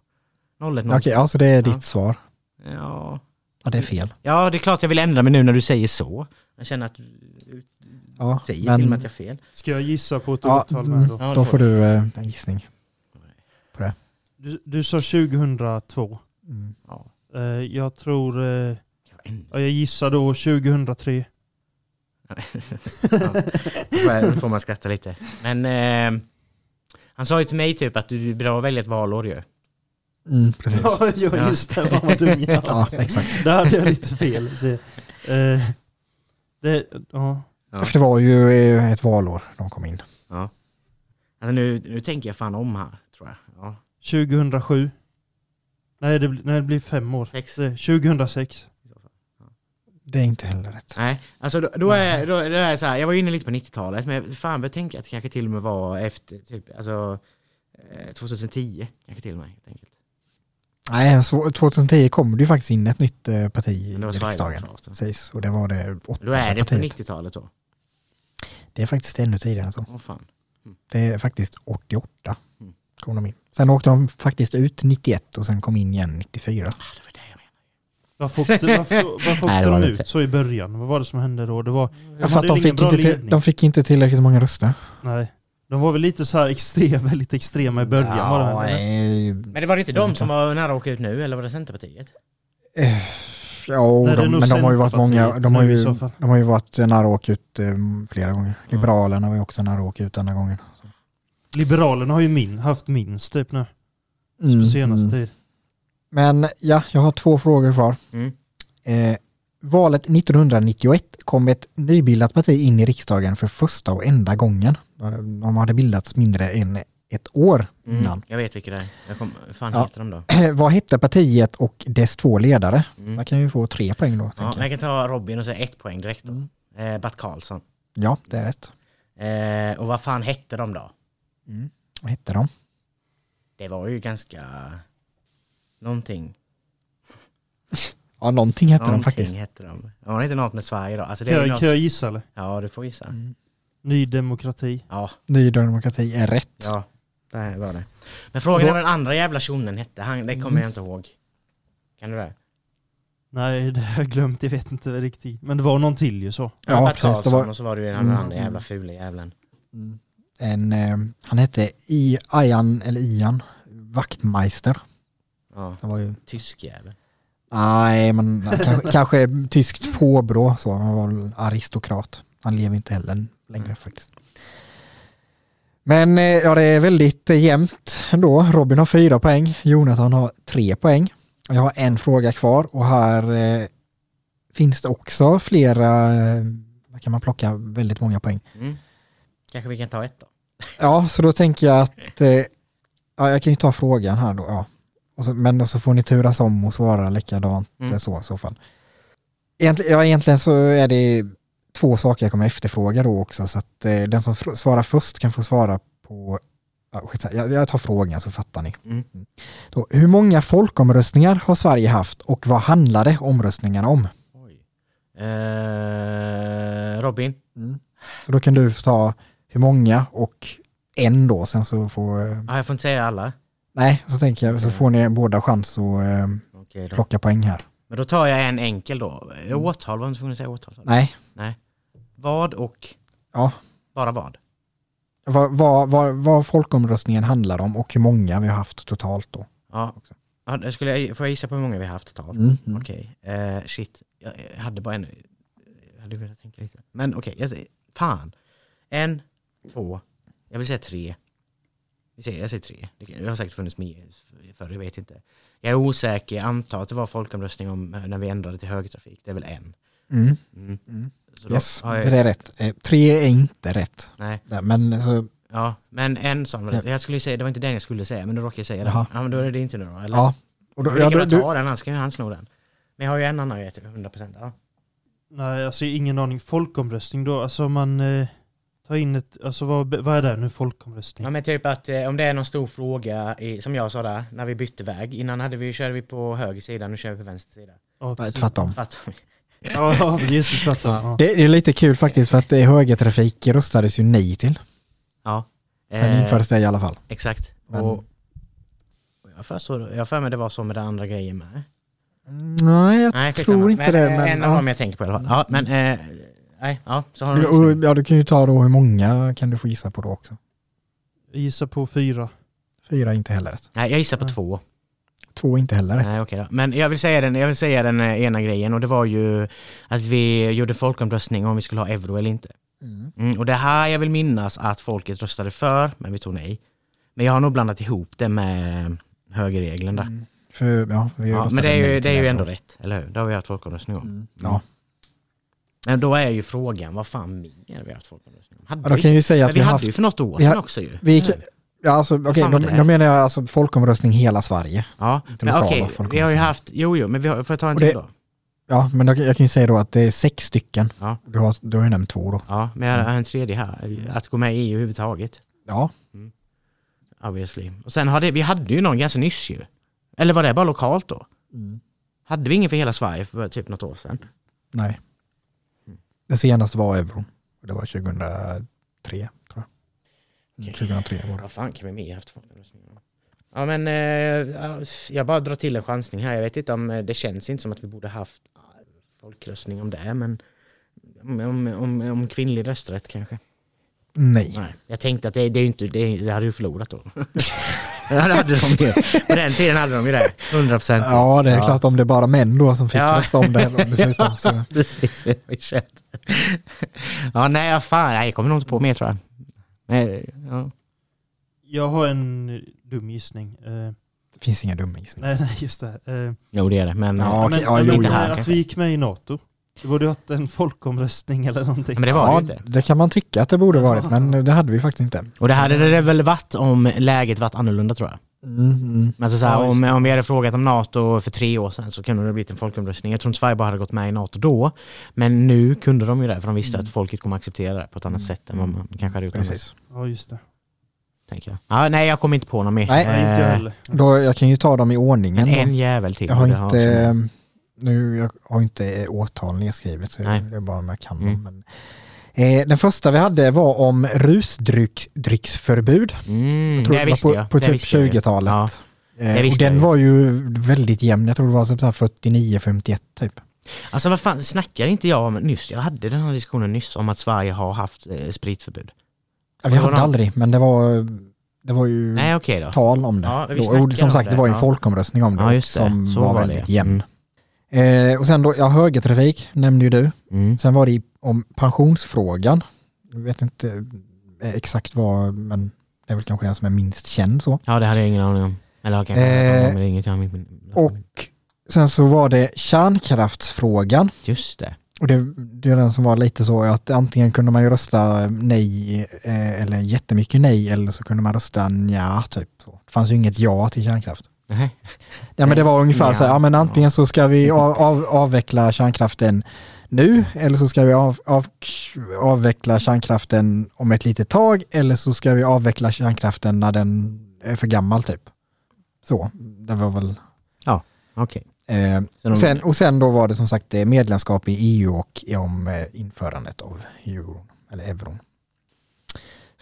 01, 02. Okej, alltså det är Ja. ditt svar. Ja. Ja, det är fel. ja, det är klart jag vill ändra mig nu när du säger så. Jag känner att du Ja, säger men- till mig att jag har fel. Ska jag gissa på ett Ja, årtal då? Ja, det Då får du eh, en gissning. Du, du sa 2002. Mm. Ja. Eh, jag tror, eh, Jag gissar då 2003. Ja, då får man skratta lite. Men eh, han sa ju till mig typ att du är bra att välja ett valår ju. Mm, precis. Ja, ja just det. Fan vad dum jag Ja, exakt. Där hade jag lite fel. Så, eh, Det, ja. Ja. För det var ju eh, ett valår de kom in. Ja. Alltså nu, nu tänker jag fan om här. 2007. Nej det, blir- nej, det blir fem år. Sex. Det- 2006. Det är inte heller rätt. Nej, alltså då, då, är, då, då är jag så här, jag var inne lite på 90-talet, men jag fan börjar tänka att det kanske till och med var efter typ, alltså eh, 2010, kanske till och med helt enkelt. Nej, så 2010 kom det ju faktiskt in ett nytt eh, parti i Men det var riksdagen. Sverigedemokraterna. Precis, och det var det åttonde Då är det på partiet. 90-talet då? Det är faktiskt ännu tidigare än så. Åh fan. Det är faktiskt 88 Mm. kom de in. Sen åkte de faktiskt ut 91 och sen kom in igen 94. Ah, det var det jag menade. Varför åkte, varför, varför Nej, åkte de ut så i början? Vad var det som hände då? Det var, Ja, för att de ingen fick, inte till, de fick inte tillräckligt många röster. nej. De var väl lite så här extrem, väldigt extrema i början var det, Ja, nej, Men det var inte de som var nära att åka ut nu, eller var det Centerpartiet? eh, ja, de, men de har ju varit många, de har ju, de har ju varit nära att åka ut eh, flera gånger. Liberalerna var ju också nära att åka ut denna gången. Liberalerna har ju min, haft minst typ nu. Mm, På senaste mm. tid. Men ja, jag har två frågor kvar. Mm. Eh, valet 1991 kom ett nybildat parti in i riksdagen för första och enda gången. De hade bildats mindre än ett år Mm. innan. Jag vet vilka det är. Jag kom, fan Ja. heter de då? Vad hette partiet och dess två ledare? Mm. Man kan ju få tre poäng då. Ja, jag jag. kan ta Robin och säga ett poäng direkt då. Mm. Eh, Bert Karlsson. Ja, det är rätt. Eh, och vad fan hette de då? Mm. Vad hette de? Det var ju ganska... Någonting. Ja, någonting hette de Någonting faktiskt. hette de. Ja, var det inte något med Sverige då? Alltså, det Kan är ju jag, något... kan jag gissa eller? Ja, du får gissa. Mm. Ny Demokrati. Ja, Ny Demokrati är rätt. ja. Det var det. Men frågan är vad den andra jävla tjonen hette. Han, det kommer jag inte ihåg. Kan du det? Nej, det har jag glömt. Jag vet inte riktigt. Men det var någon till ju så. Ja, Bert precis. Det var, och så var det ju den Mm. andra jävla fula jävlen. Mm. En, eh, han hette I, Ian, eller Ian Wachtmeister. Ja, Det var ju tysk jävel. Nej, men kanske, kanske tyskt påbrå så. Han var aristokrat. Han lever inte heller längre Mm. faktiskt. Men eh, ja, det är väldigt jämnt ändå. Robin har fyra poäng, Jonathan har tre poäng. Jag har en fråga kvar och här eh, finns det också flera, eh, här kan man plocka väldigt många poäng. Mm. Kanske vi kan ta ett då? Ja, så då tänker jag att, eh, ja, jag kan ju ta frågan här då. Ja. Och så, men så får ni turas om och svara likadant Mm. eh, så i så fall. Egentligen, ja, egentligen så är det två saker jag kommer efterfråga då också, så att eh, den som svarar först kan få svara på, ja, jag, jag tar frågan så fattar ni. Mm. Då, hur många folkomröstningar har Sverige haft och vad handlade omröstningarna om? Oj. Eh, Robin? Så då kan du ta hur många och en då, sen så får, eh, Ah, jag får inte säga alla? nej, så tänker jag, så får ni båda chans att eh, Okej då. plocka poäng här. Men då tar jag en enkel då. Eh, Årtal, var du tvungen att säga årtal? Nej, Vad och ja, bara vad? vad, vad, vad, vad folkomröstningen handlar om och hur många vi har haft totalt då. Ja. Ja, det skulle jag, får jag gissa på hur många vi har haft totalt? Mm, mm. Okej, eh, shit. Jag, jag hade bara en... Jag hade velat tänka lite. Men okej, jag säger... Fan. En, två, jag vill säga tre. Jag säger, jag säger tre. Det har säkert funnits mer förr, jag vet inte. Jag är osäker, jag antar att det var folkomröstning om eh, när vi ändrade till högertrafik. Det är väl en. Mm. Mm. Mm. Så då Yes, jag, det är rätt. Eh, tre är inte rätt. Nej, Ja, Men så, ja, men en sån var det. Jag skulle säga, det var inte den jag skulle säga, men då råkade jag säga den. Ja, men då är det inte nu då, eller? ja. Och då, ja, vi kan du, väl du, ta den, annars kan ju han sno den. Men jag har ju en annan, jag vet, 100%. Ja. Nej, alltså ingen aning. Folkomröstning då, alltså man eh, tar in ett, alltså vad, vad är det nu folkomröstning? Ja men typ att eh, om det är någon stor fråga, i, som jag sa där, när vi bytte väg. Innan hade vi, körde vi på höger sida, nu kör vi på vänster sida. Ja, nej, precis. tvärtom. Fattar? Ja, just det, tvärtom. Ja. Det, är lite kul faktiskt för att eh, högertrafik röstades ju nej till. Ja. Sen Eh, infördes det i alla fall. Exakt. Men- Och, och jag för så- jag har för mig det var så med den andra grejen med. Nej, jag Nej, skitsamma. tror inte men, det. eh, Men, En av ja. dem jag tänker på i alla fall. Ja, men eh, nej, ja, så har du Och- och- ja, du kan ju ta då hur många kan du få gissa på då också. Jag gissar på fyra. Fyra inte heller rätt. Nej, jag gissar på Nej. två. Två inte heller rätt. Nej, okej då. Men jag vill säga den, jag vill säga den eh, ena grejen och det var ju att vi gjorde folkomröstning om vi skulle ha euro eller inte. Mm. Mm, och det här jag vill minnas att folket röstade för, men vi tog nej. Men jag har nog blandat ihop det med högerregeln där. Mm. För, ja, vi Ja, men det är ju, det är ju ändå rätt, eller hur? Det har vi haft folkomröstning om. Mm. Ja. Men då är ju frågan, vad fan mer har vi haft folkomröstning om? Hade Ja, vi? kan jag ju säga att vi vi har hade haft... ju för något år sedan har- också ju. Vi, kan- ja, alltså, fan då, då menar jag alltså folkomröstning hela Sverige. Ja, men okej, vi har ju haft, jo jo, men vi har, får jag ta en Och till det- då? Ja, men då, jag kan ju säga då att det är sex stycken. Ja. Du har, du har ju nämnt två då. Ja, men jag har en tredje här, att gå med i EU överhuvudtaget. Ja, Obviously. Och sen hade vi hade ju någon ganska nyss ju. Eller var det bara lokalt då? Hade vi ingen för hela Sverige för typ något år sedan? nej. Det senaste var euron. Det var 2003, tror jag. Okej. 2003 var det. Vad fan kan vi mer haft folkomröstningar? Ja men eh, ja, jag bara drar till en chansning här. Jag vet inte om eh, det känns inte som att vi borde haft folkröstning om det men om, om, om, kvinnlig rösträtt kanske. Nej. Nej, jag tänkte att det, det är ju inte, det, det hade ju förlorat då. det hade de ju. På den tiden hade de ju det. 100 procent. Ja, det är Ja. klart om det är bara män då som fick Ja. rösta om det dessutom. Så. Precis. Ja, nej, ja, fan, nej, jag kommer nog inte på mer tror jag. Men, ja. Jag har en dum gissning. Eh, Det finns inga dumma gissningar. nej, nej, just det. Eh, Jo, det är det, men, Ja, ja, men, ja, men jo, inte här att kanske. vi gick med i NATO. Det borde ju haft en folkomröstning eller någonting. men det var det ju inte. det kan man tycka att det borde varit, men det hade vi faktiskt inte. Och det hade det väl varit om läget varit annorlunda tror jag. Mm, mm. Men alltså, så här, Ja, om, det. om vi hade frågat om NATO för tre år sedan så kunde det blivit en folkomröstning. Jag tror inte Sverige bara hade gått med i NATO då. Men nu kunde de ju det, för de visste att folket kommer acceptera det på ett annat sätt än vad man kanske hade gjort annars, Precis. Ja, just det. tänker jag. Ja, nej, jag kommer inte på någon mer. Nej. Nej, inte jag Eh, heller. Då, jag kan ju ta dem i ordningen. Men en jävel till. Jag har ha inte, som- nu, jag har inte årtal nedskrivet, så Nej. det är bara om jag kan Mm. Men, eh, den första vi hade var om rusdrycksförbud. Mm, Jag tror det det visste var på, jag. på det typ visste jag ju. 20-talet. Ja. Eh, och jag den var ju väldigt jämn, jag tror det var typ så här 49-51 typ. Alltså vad fan, snackar inte jag om nyss? Jag hade den här diskussionen nyss om att Sverige har haft eh, spritförbud. Ja, vi hade någon- aldrig, men det var, det var ju Nej då. tal om det. Ja, snackade och som om sagt, det, det var ju en ja. folkomröstning om det, Ja, det. som var, var väldigt ja. jämn. Eh, och sen då, ja högertrafik nämnde ju du. Mm. Sen var det om pensionsfrågan. Jag vet inte eh, exakt vad, men det är väl kanske den som är minst känd så. Ja det hade jag ingen aning om. Eller kanske Eh, inget jag. Och sen så var det kärnkraftsfrågan. Just det. Och det, det är den som var lite så att antingen kunde man ju rösta nej eh, eller jättemycket nej eller så kunde man rösta nja typ. Så. Det fanns ju inget ja till kärnkraft. Nej. Ja men det var ungefär Ja. så här, ja men antingen så ska vi av, av, avveckla kärnkraften nu eller så ska vi av, av, avveckla kärnkraften om ett litet tag eller så ska vi avveckla kärnkraften när den är för gammal typ. Så, det var väl... Okej. Eh, Så de- och, sen, och sen då var det som sagt eh, medlemskap i EU och om eh, införandet av euron, eller euron.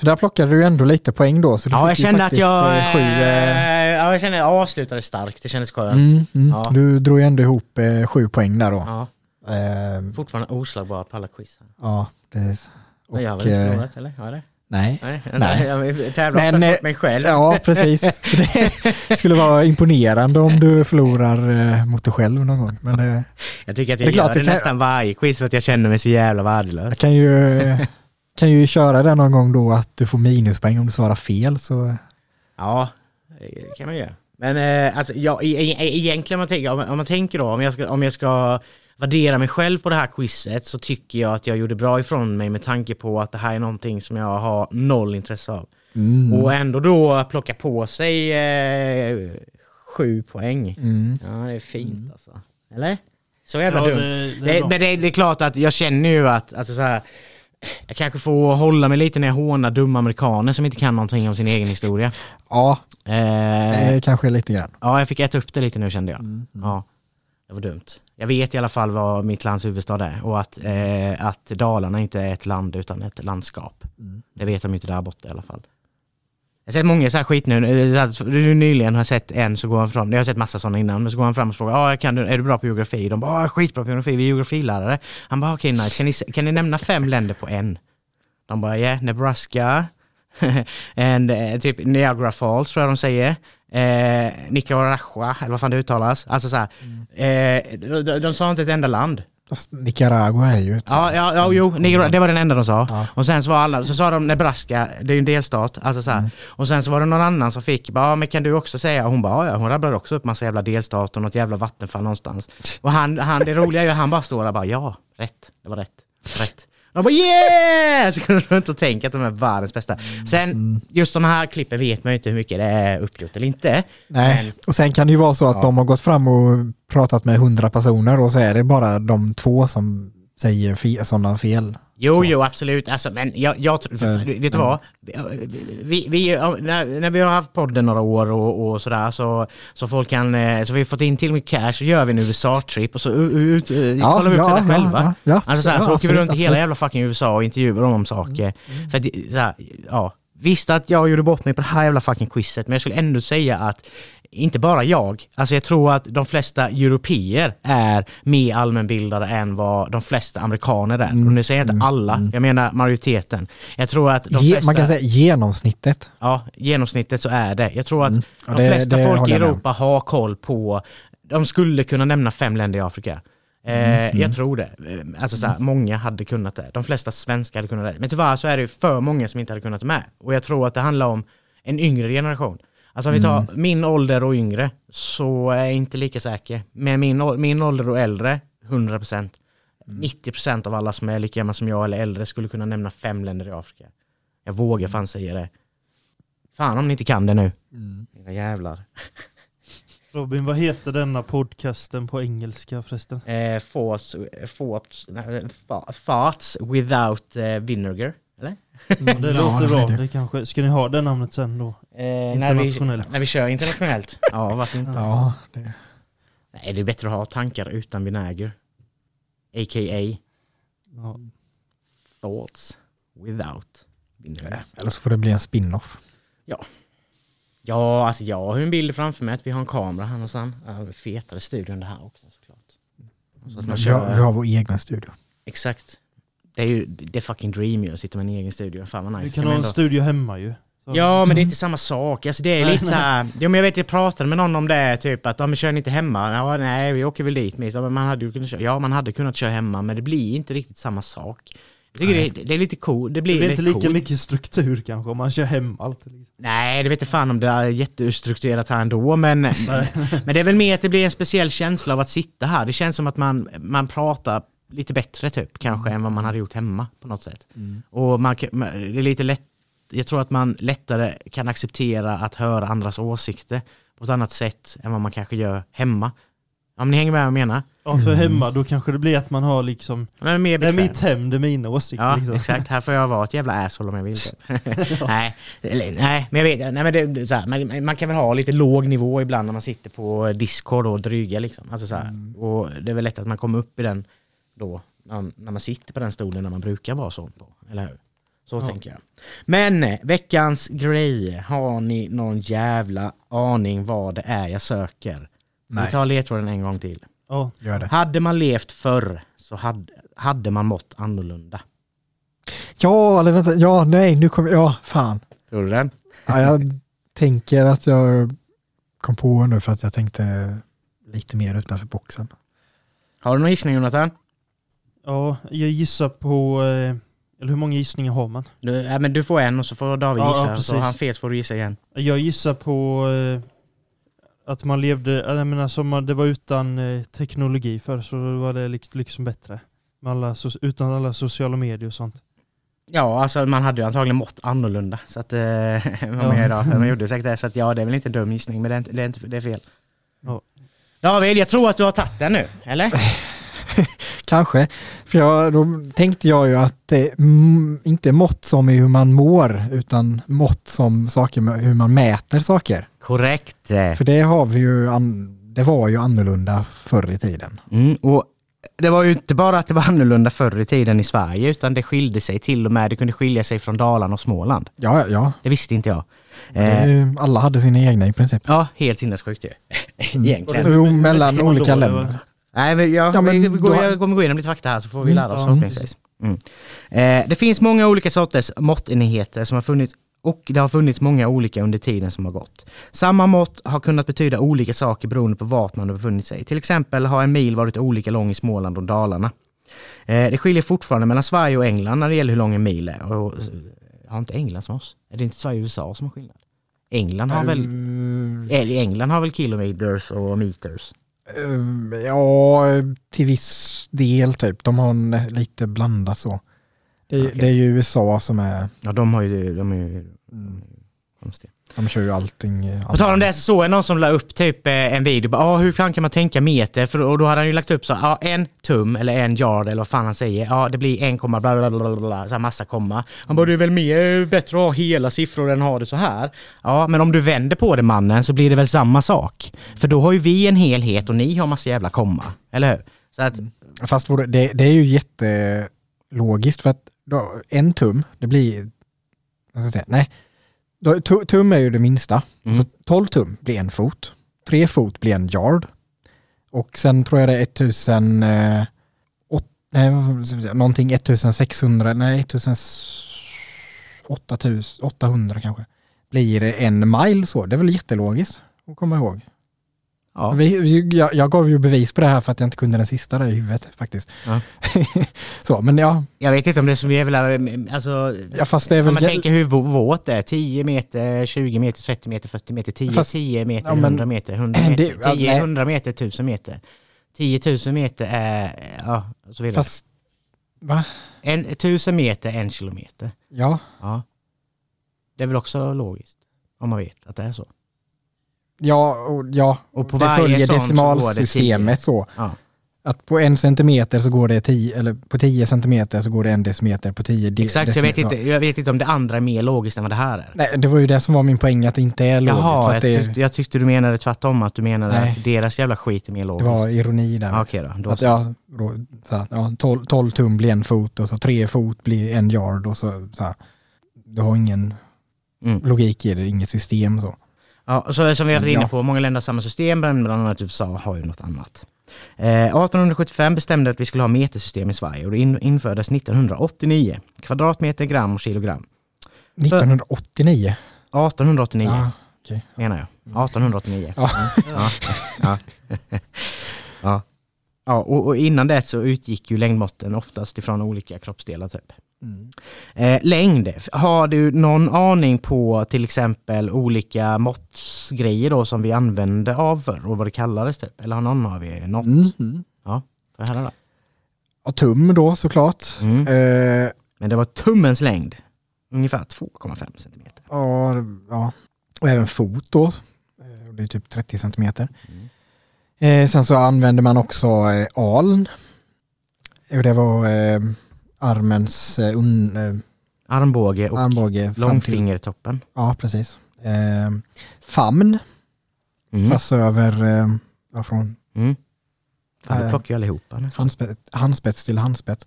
Så där plockade du ändå lite poäng då. Så du Ja jag fick ju kände att faktiskt, jag... eh, Sju, eh, eh, Ja jag kände att jag avslutade starkt. Det kändes skönt. mm, mm. Ja. Du drog ju ändå ihop eh, sju poäng där då. Ja. Eh, Fortfarande oslagbar på alla quiz. här. ja, precis. Men jag har Och, väl inte eh, förlorat eller? Har jag det? nej. Nej. Nej. Jag tävlar Men, eh, mot mig själv. Ja, precis. Det skulle vara imponerande om du förlorar eh, mot dig själv någon gång. Men det, Jag tycker att Det jag klart, gör det det kan- nästan varje quiz för att jag känner mig så jävla värdelös. jag kan ju, kan ju köra det någon gång då att du får minuspoäng om du svarar fel. Så, Ja, det kan man göra. Men eh, alltså, ja, e- e- egentligen om man tänker, om, om man tänker då, om jag, ska, om jag ska värdera mig själv på det här quizet så tycker jag att jag gjorde bra ifrån mig med tanke på att det här är någonting som jag har noll intresse av. mm, Och ändå då plocka på sig eh, sju poäng. mm. Ja, det är fint alltså. Eller? Så jävla Ja, dumt. det, det är Det, bra. men det, det är klart att jag känner ju att, alltså så här, jag kanske får hålla mig lite när jag hånar dumma amerikaner som inte kan någonting om sin egen historia. Ja, Eh, det kanske lite grann. ja, jag fick äta upp det lite nu kände jag. Mm. Ja, det var dumt. Jag vet i alla fall vad mitt lands huvudstad är och att, eh, att Dalarna inte är ett land utan ett landskap. Mm. Det vet de ju inte där borta i alla fall. Jag har sett många så här skit nu, eh, nu nyligen har jag sett en så går han fram, jag har sett massa sådana innan, men så går han fram och frågar ah, kan du, är du bra på geografi? De bara ah, skitbra på geografi, vi är geografilärare. Han bara okej nice, kan ni, kan ni nämna fem länder på en? De bara yeah, Nebraska, and, eh, typ Niagara Falls tror jag de säger. Eh, Nicaragua, eller vad fan det uttalas. Alltså så här, eh, de, de, de sa inte ett enda land. Nicaragua är ju ett... Ja, ja, ja jo, Nicaragua, det var den enda de sa. Ja. Och sen så var alla, så sa de Nebraska, det är ju en delstat. Alltså så här. Och sen så var det någon annan som fick, bara, "Ja, men kan du också säga? Och hon bara, "Ja, hon rabblade också upp massa jävla delstater och något jävla vattenfall någonstans. Och han, han det roliga är ju att han bara står där och bara, ja, rätt, det var rätt. rätt. De bara yeah! Så går de och tänker att de är världens bästa. Sen, Mm. just de här klippen vet man ju inte hur mycket det är uppgjort eller inte. Nej, Men- och sen kan det ju vara så att Ja. de har gått fram och pratat med hundra personer och så är det bara de två som säger fe- sådana fel. Jo, Så. jo, absolut. Alltså, men jag, jag tror, Eh, vet du vad? Vi, vi, när, när vi har haft podden några år och, och sådär så, så folk kan, eh, så vi har fått in till mycket cash så gör vi en USA-trip och så ut, uh, kollar vi upp det där själva. Ja, ja, Alltså så, här, ja, så åker vi absolut, runt i hela absolut. jävla fucking USA och intervjuar dem om saker. För att, det- så här, ja, visst att jag gjorde bort mig på det här jävla fucking quizet, men jag skulle ändå säga att inte bara jag, alltså jag tror att de flesta europeer är mer allmänbildade än vad de flesta amerikaner är. Mm, Och nu säger jag inte mm, alla, mm. jag menar majoriteten. Jag tror att de Ge, flesta, man kan säga genomsnittet. ja, genomsnittet så är det. Jag tror att Mm. Ja, de det- flesta det folk i. Europa har koll på, de skulle kunna nämna fem länder i Afrika. Mm, Eh, Jag tror det. Eh, Alltså såhär, många hade kunnat det. De flesta svenskar hade kunnat det. Men tyvärr så är det för många som inte hade kunnat det med. Och jag tror att det handlar om en yngre generation. Alltså om vi tar Mm. min ålder och yngre så är jag inte lika säker. Men min, min ålder och äldre, 100%. Mm. 90% av alla som är lika gamla som jag eller äldre skulle kunna nämna fem länder i Afrika. Jag vågar fan säga det. Fan om ni inte kan det nu. Mm. Mina jävlar. Robin, vad heter denna podcasten på engelska förresten? Eh, nej, fa- thoughts without eh, vinegar. Eller? Mm, det Ja, låter bra. Det kanske, ska ni ha det namnet sen då? Eh, när, vi, när vi kör internationellt. ja, varför inte? Ja, det, Nej, det är bättre att ha tankar utan vinäger. A.k.a. Ja. thoughts without vinegar. eller så får det bli en spin-off. Ja, alltså jag har en bild framför mig att vi har en kamera här någonstans. Ja, fetare studio än det här också såklart. Så att man kör, vi har vår egen studio. Exakt. Det är ju det är fucking dream ju att sitta med en egen studio. Fan vad nice. Vi Kan kan ha en ändå- studio hemma ju. Ja men det är inte samma sak. Alltså, det är lite så här, ja, men jag vet jag pratade med någon om det, typ att ja, men kör ni inte hemma? Ja, nej vi åker väl dit men man hade ju kunnat köra. Ja man hade kunnat köra hemma men det blir inte riktigt samma sak. Jag tycker det, det är lite coolt. Det blir, Det blir inte lika coolt. mycket struktur kanske om man kör hem allt. Liksom. Nej det vet jag fan om det är jättestrukturerat här ändå men, men det är väl mer att det blir en speciell känsla av att sitta här. Det känns som att man, man pratar lite bättre typ kanske än vad man hade gjort hemma på något sätt. Och man, kan- man- det är lite lätt, jag tror att man lättare kan acceptera att höra andras åsikter på ett annat sätt än vad man kanske gör hemma. Om ni hänger med vad jag menar? Ja, för Mm. hemma då kanske det blir att man har liksom, Men mer det är mitt hem, det är mina åsikter. Ja, liksom. exakt. Här får jag vara ett jävla asshole om jag vill. Nej, nej, men jag vet, nej, men det, så här, man, man kan väl ha lite låg nivå ibland när man sitter på Discord och dryga liksom. Alltså, så här, Mm. Och det är väl lätt att man kommer upp i den då, när, när man sitter på den stolen när man brukar vara så på. Eller hur? Så Ja. tänker jag. Men eh, veckans grej, har ni någon jävla aning vad det är jag söker? Nej. Vi tar ledtråden en gång till. Ja, Gör det. Hade man levt förr så hade, hade man mått annorlunda. Ja, eller vänta. Ja, nej, nu kommer Ja, fan. Tror du den? Ja, jag tänker att jag kom på nu för att jag tänkte lite mer utanför boxen. Har du någon gissning Jonathan? ja, jag gissar på, eh, eller hur många gissningar har man? Du, ja, men du får en och så får David Ja, gissa. ja, så han fel så får du gissa igen. Jag gissar på eh, att man levde, jag menar som det var utan eh, teknologi för så var det liksom, bättre. Alla, utan alla sociala medier och sånt. Ja, alltså man hade ju antagligen mått annorlunda. Så att, eh, man Ja. idag. Man gjorde säkert det. Så att ja, det är väl inte en dum gissning, men det är, inte, det är, inte, det är fel. Ja. David, jag tror att du har tagit den nu, eller? Kanske, för jag, då tänkte jag ju att det mm, inte är mått som i hur man mår, utan mått som saker hur man mäter saker. Korrekt. För det har vi ju, an, det var ju annorlunda förr i tiden. Mm, och det var ju inte bara att det var annorlunda förr i tiden i Sverige, utan det skilde sig till och med, det kunde skilja sig från Dalarna och Småland. Ja, ja. Det visste inte jag. Eh, Alla hade sina egna i princip. ja, helt sinnessjukt ju. Egentligen. Jo, mellan olika länder. Nej, men jag, Ja, men vi, vi går, jag kommer gå igenom lite fakta här så får vi lära oss förhoppningsvis. Mm. Eh, det finns många olika sorters måttenheter som har funnits och det har funnits många olika under tiden som har gått. Samma mått har kunnat betyda olika saker beroende på vart man har befunnit sig. Till exempel har en mil varit olika lång i Småland och Dalarna. Eh, det skiljer fortfarande mellan Sverige och England när det gäller hur lång en mil är. Och, eh, har inte England som oss? Är det inte Sverige och USA som har skillnad? England har väl, Mm, eller England har väl kilometers och meters? Eh, Ja, till viss del typ. De har en, lite blandat så. Det, Okej. det är ju USA som är, Ja, de har ju, de är ju de är ju konstiga. De kör ju allting. På tal om det så såg jag någon som la upp typ eh, en video, bara, ah, hur fan kan man tänka meter? För, och då hade han ju lagt upp så, ah, en tum eller en yard eller vad fan han säger, ja det blir en komma bla bla bla bla, så här massa komma. Han bara, det är väl mer eh, bättre att ha hela siffror än ha det så här. Ja, men om du vänder på det mannen så blir det väl samma sak. För då har ju vi en helhet och ni har massa jävla komma, eller hur? Så att, Fast vore- det, det är ju jättelogiskt för att då, en tum, det blir... Vad ska jag säga? Nej, då, tu- tum är ju det minsta. Mm. Så 12 tum blir en fot. Tre fot blir en yard. Och sen tror jag det är 1000... Eh, åt, nej, någonting 1600, nej 1800, 800 kanske. Blir det en mile så. Det är väl jättelogiskt att komma ihåg. Ja. Vi, vi, jag, jag gav ju bevis på det här för att jag inte kunde den sista där i huvudet faktiskt. Ja. så, men ja, Jag vet inte om det är så jävla, alltså, ja fast det är Om väl... man tänker hur vå- våt det är, 10 meter, 20 meter, 30 meter, 40 meter, 10, Fast- 10 meter, ja, men- 100 meter, 100 meter, Det- ja, 10, nej. 100 meter, 1000 meter. 10 000 meter är, ja, så vidare. Fast, va? En, 1000 meter, en kilometer. Ja, Ja. Det är väl också logiskt, om man vet att det är så. Ja, och, ja. Och på det varje följer så det decimalsystemet så. Ja. Att på en centimeter så går det 10, eller på 10 centimeter så går det en decimeter på 10 de, Exakt, så jag vet, decimeter. inte, jag vet inte om det andra är mer logiskt än vad det här är. Nej, det var ju det som var min poäng, att det inte är logiskt. Jaha, jag det, tyckte, jag tyckte du menade tvärtom, att du menade Nej. att deras jävla skit är mer det logiskt. var ironi där. Ja, Okej då, då Att, så. ja, så ja, 12, 12 tum blir en fot och så 3 fot blir en yard och så, så här. Du har ingen Mm. logik i det, inget system så. Ja, så som vi har varit inne på, många länder har samma system, men bland annat USA har ju något annat. Eh, 1875 bestämde att vi skulle ha metersystem i Sverige och det in, infördes 1989. Kvadratmeter, gram och kilogram. 1989. 1889 Ja, okej. menar jag. 1889. Ja. Ja. ja. ja. ja och, och innan det så utgick ju längdmåtten oftast ifrån olika kroppsdelar typ. Mm. Eh, längd, har du någon aning på till exempel olika måttsgrejer då som vi använde av förr och vad det kallades typ? Eller har någon av er något? Mm. Får jag höra då? Och tum då såklart. Mm. Eh, Men det var tummens längd, ungefär 2,5 centimeter. ja, ja, och även fot då. Eh, Det är typ 30 centimeter. Mm. Eh, sen så använde man också eh, aln. Och det var eh, armens eh, un, eh, Armbåge och armbåge. långfingertoppen. Ja, precis. Eh, famn, Mm. fast över eh, ja, från Mm. Fan, Eh, du plockar ju allihopa nästan. handspets, handspets till handspets.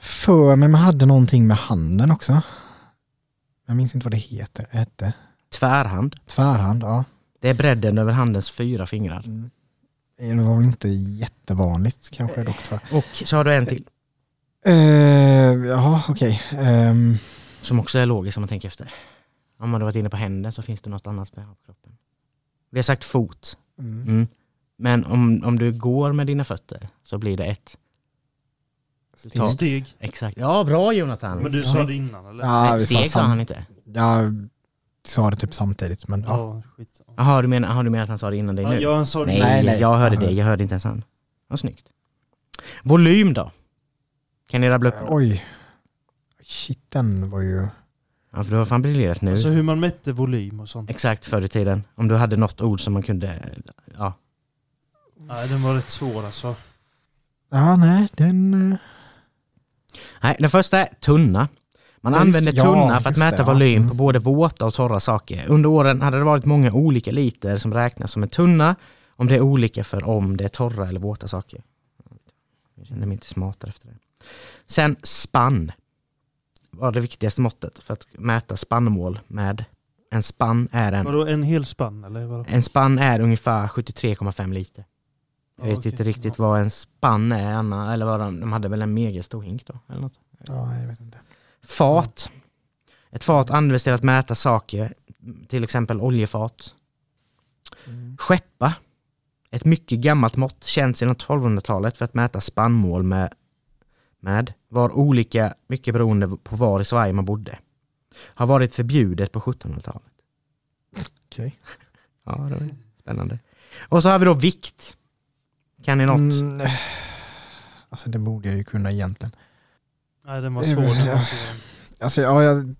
För mig man hade någonting med handen också. Jag minns inte vad det heter. Hette Tvärhand. tvärhand, ja. Det är bredden över handens fyra fingrar. Mm. Det var väl inte jättevanligt kanske dock tror jag. Och så har du en till, Eh, jaha, okej. Ehm, som också är logisk om man tänker efter. Om man har varit inne på händen så finns det något annat med på kroppen. Vi har sagt fot. mm. Mm. Men om, om du går med dina fötter så blir det ett. Tar, Steg. exakt. Ja, bra Jonathan. Men du sa det innan eller? Ja, Nej, steg sa sam- han inte. Jag sa det typ samtidigt, men ja. Ja. Jaha, du menar, aha, du menar att han sa det innan dig Ja, nu? jag sa det nej. Nej, nej. jag hörde det. Jag hörde inte ens han. Vad snyggt. Volym då? Kan ni rabbla upp? Oj. Shit, den var ju... Ja, för du har fan briljerat nu. Alltså hur man mätte volym och sånt. Exakt förr i tiden. Om du hade något ord som man kunde... Ja. Nej, den var rätt svår alltså. Ja, nej, den... eh, Nej, den första är tunna. Man Ja, just- använde ja, tunna för att mäta det, ja. volym Mm. på både våta och torra saker. Under åren hade det varit många olika liter som räknas som en tunna om det är olika för om det är torra eller våta saker. Jag känner mig inte smartare efter det. Sen spann var det viktigaste måttet för att mäta spannmål med. En spann är en, Vadå, en hel spann eller? Vadå? en spann är ungefär 73,5 liter. Jag Ja, vet okej. inte riktigt vad en spann är, Anna, eller vad de, de hade väl en megastor hink då? Eller något. Ja, jag vet inte. Fat. Ett fat används till att mäta saker, till exempel oljefat. Mm. Skeppa. Ett mycket gammalt mått, känt sedan 1200-talet för att mäta spannmål med, med, var olika mycket beroende på var i Sverige man bodde. Har varit förbjudet på 1700-talet. Okej. Ja, det var spännande. Och så har vi då vikt. Kan ni något? Mm, alltså det borde jag ju kunna egentligen. Nej, den var svår. Den var svår. Alltså ja, jag,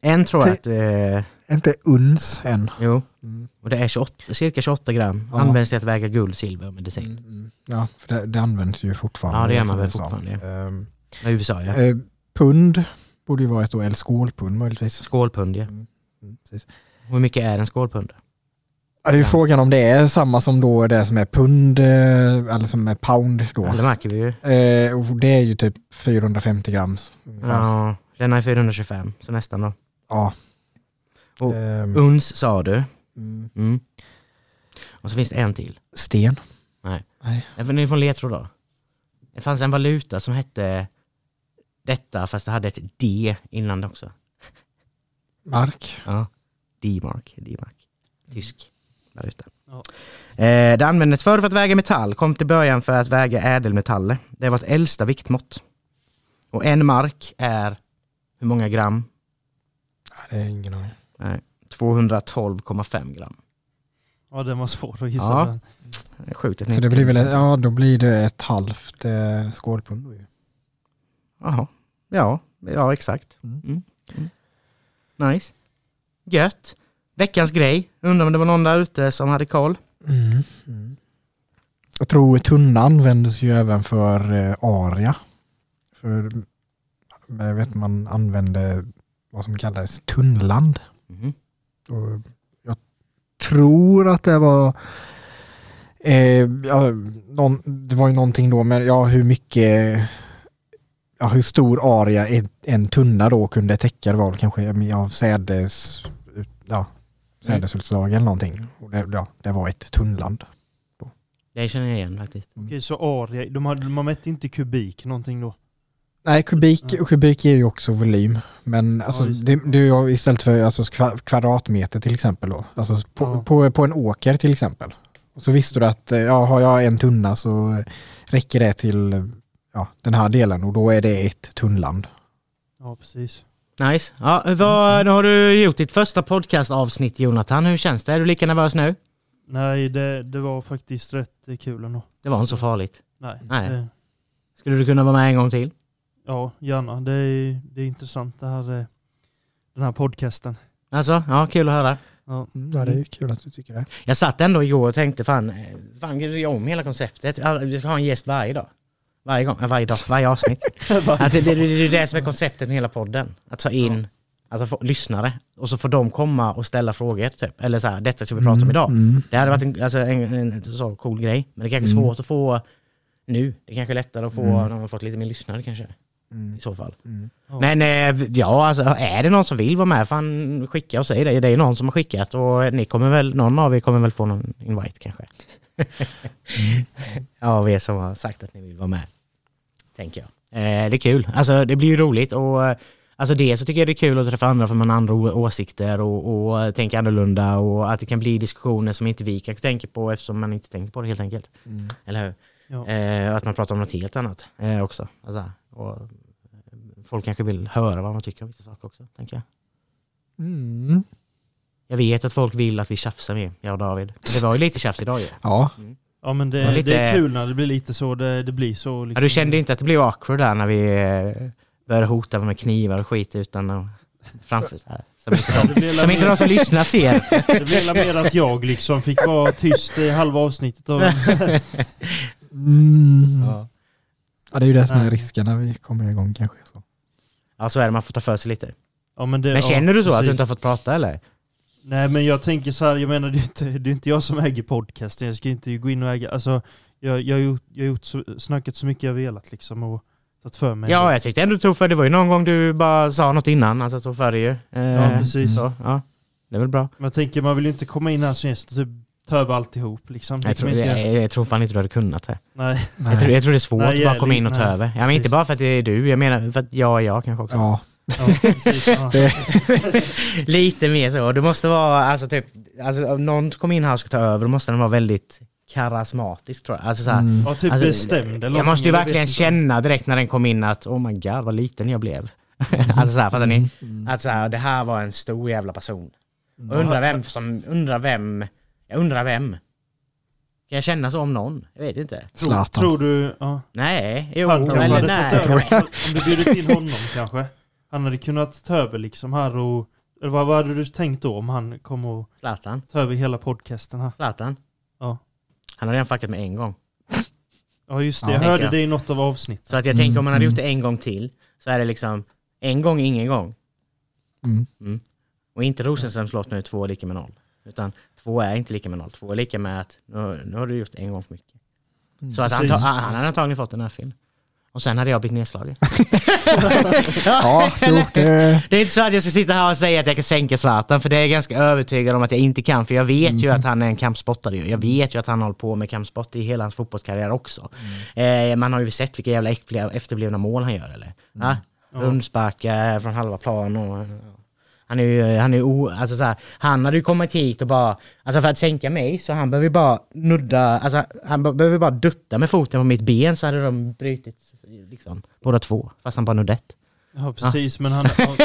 En tror jag att, eh, inte uns än. jo, Mm. och det är 28, cirka 28 gram. Ja. Används till att väga guld, silver och medicin. Mm, mm. Ja, för det, det används ju fortfarande. Ja, det gör man väl fortfarande, Ehm, I USA ja. eh, pund borde ju vara ett då, eller skålpund möjligtvis. Skålpund ja. Mm, precis. Hur mycket är en skålpund? Ja, det är ju Ja. frågan om det är samma som då det som är pund, eh, eller som är pound då. Ja, det märker vi ju. Eh, det är ju typ 450 gram. Ja, den är 425, så nästan då. Ja. Och Ehm, Uns sa du. mm. Mm. Och så finns det en till. Sten. Nej. Nej. Även ni får en ledtråd då. Det fanns en valuta som hette detta fast det hade ett D innan det också. Mark. Ja. D-mark. D-mark. Tysk valuta. Ja. Eh, det användes förr för att väga metall, kom till början för att väga ädelmetaller. Det var ett äldsta viktmått. Och en mark är hur många gram? Nej, det är ingen aning. Nej, 212,5 gram. Ja, den var svår att gissa. Ja. Sjukt Så det blir väl, ja då blir det ett halvt eh, skålpund då ju. Jaha. Ja, ja exakt. Mm. Mm. Mm. Nice. Gött. Veckans grej. Undrar om det var någon där ute som hade koll. Mm. Mm. Jag tror tunna användes ju även för eh, aria. För jag vet man använde vad som kallades tunnland. Mhm. Och jag tror att det var eh, ja, någon, det var ju någonting då med ja, hur mycket ja, hur stor area en, en tunna då kunde täcka. Det var väl kanske ja, sädes, ja, sädesutslag eller någonting. Och det, ja, det var ett tunnland. Det känner jag igen faktiskt. Okej, så area, de, hade, man mätte inte kubik någonting då? Nej, kubik, Ja. kubik ger ju också volym. Men alltså, just det, det. det är ju istället för alltså, kva- kvadratmeter till exempel då. Alltså på, Ja. på, på en åker till exempel. Och så visste du att eh, ja, har jag en tunna så räcker det till ja, den här delen och då är det ett tunnland. Ja, precis. Nice. Ja, vad, nu har du gjort ditt första podcastavsnitt Jonathan. Hur känns det? Är du lika nervös nu? Nej, det, det var faktiskt rätt kul ändå. Det var inte så farligt. Nej. Nej. Det, Skulle du kunna vara med en gång till? Ja, gärna. Det är, det är intressant det här, eh, den här podcasten. Alltså, ja kul att höra. Ja. Ja, det är ju kul att du tycker det. Jag satt ändå igår och tänkte fan, eh, fan gör jag om hela konceptet. Ja, Vi ska ha en gäst varje dag. Varje gång, varje dag, varje avsnitt. Att det, det, det är det som är konceptet med hela podden. Att ta in alltså, få, lyssnare och så får de komma och ställa frågor typ. Eller så här, detta ska vi prata om idag. Mm. Det hade varit en, alltså, en, en, en så cool grej. Men det är kanske Mm. svårt att få nu. Det är kanske lättare att få Mm. när man har fått lite mer lyssnare kanske. Mm. I så fall. Mm. Men eh, ja, alltså, är det någon som vill vara med, fan skicka och säg det. Det är någon som har skickat och ni kommer väl, någon av er kommer väl få någon invite kanske. ja, av er som har sagt att ni vill vara med. Tänker jag. Eh, det är kul. Alltså det blir ju roligt och eh, Alltså det så tycker jag det är kul att träffa andra för man har andra åsikter och, och eh, tänker annorlunda och att det kan bli diskussioner som inte vi kanske tänker på eftersom man inte tänker på det helt enkelt. Mm. Eller hur? Ja. Eh, att man pratar om något helt annat eh, också. Alltså, och, folk kanske vill höra vad man tycker om vissa saker också, tänker jag. Mm. Jag vet att folk vill att vi tjafsar mer, jag och David. Det var ju lite tjafs idag ju. Ja, ja, men det, Det lite- det är kul när det blir lite så. Det, det blir så. Liksom. Ja, du kände inte att det blev awkward där när vi eh, började hota med knivar och skit utan att framför så här. Som inte Ja, de, det blir som inte de som lyssnar ser. Det blev mer att jag liksom fick vara tyst i halva avsnittet. Och, mm. Ja. ja, det är ju det som är risken när vi kommer igång kanske. Så. Ja, så är det. Man får ta för sig lite. ja, men det, Men känner du så att du precis. inte har fått prata eller? Nej men jag tänker så här, jag menar det är inte, det är inte jag som äger podcasten, jag ska inte gå in och äga, alltså jag, jag har gjort, jag har gjort så, snackat så mycket jag velat liksom och tagit för mig. Ja, jag tyckte ändå du tog för Det var ju någon gång du bara sa något innan, alltså tog för dig ju. Eh, Ja, precis. Så, ja. Det är väl bra. Men jag tänker man vill ju inte komma in här som gäst och typ ta över alltihop liksom. Jag kan tror, jag, jag tror fan inte du hade kunnat det. Nej. Jag tror, jag tror det är svårt Nej, att bara komma in och ta nej, över. Ja, men precis. inte bara för att det är du, jag menar för att jag är jag kanske också. Ja, Ja, precis, ja. Lite mer så. Du måste vara, alltså typ, alltså, om någon kommer in här och ska ta över, då måste den vara väldigt karismatisk tror jag. Alltså, så här, mm. ja typ alltså, bestämd Jag måste ju verkligen känna direkt när den kom in att oh my god vad liten jag blev. alltså så här, fattar ni? Mm. Att så här, det här var en stor jävla person. Mm. Och undrar vem som, undrar vem, jag undrar vem Kan jag känna så om någon? Jag vet inte. Zlatan. Tror du... Ja. Nej, jo, Han kanske eller hade nej. fått över, om du bjuder till honom kanske. Han hade kunnat ta över liksom här och... Eller vad, vad hade du tänkt då om han kom och Zlatan. ta över hela podcasten här? Zlatan. Ja. Han har redan fuckat med en gång. Ja just det, Ja, jag tänker hörde jag. det i något av avsnitten. Så att jag Mm, tänker om man hade mm. gjort det en gång till så är det liksom en gång, ingen gång. Mm. Och inte Rosenströms låt nu två lika med noll. Utan två är inte lika med noll. Två är lika med att nu, nu har du gjort en gång för mycket. Mm. Så att han, han hade antagligen fått en örfil. Och sen hade jag blivit nedslagen. Ja, jo, det, Det är inte så att jag ska sitta här och säga att jag kan sänka Zlatan, för det är jag ganska övertygad om att jag inte kan, för jag vet ju att han är en kampsportare. Jag vet ju att han håller på med kampsport i hela hans fotbollskarriär också. Eh, man har ju sett vilka jävla efterblivna mål han gör, eller? Ja? Ja. Rundsparkar från halva plan och... ja. Han är ju, han är ju o, alltså så här, han hade ju kommit hit och bara, alltså för att sänka mig så han behöver ju bara nudda, alltså han be- behöver bara dutta med foten på mitt ben så hade de brutit liksom båda två, fast han bara nuddade ett. Ja precis, men han, han,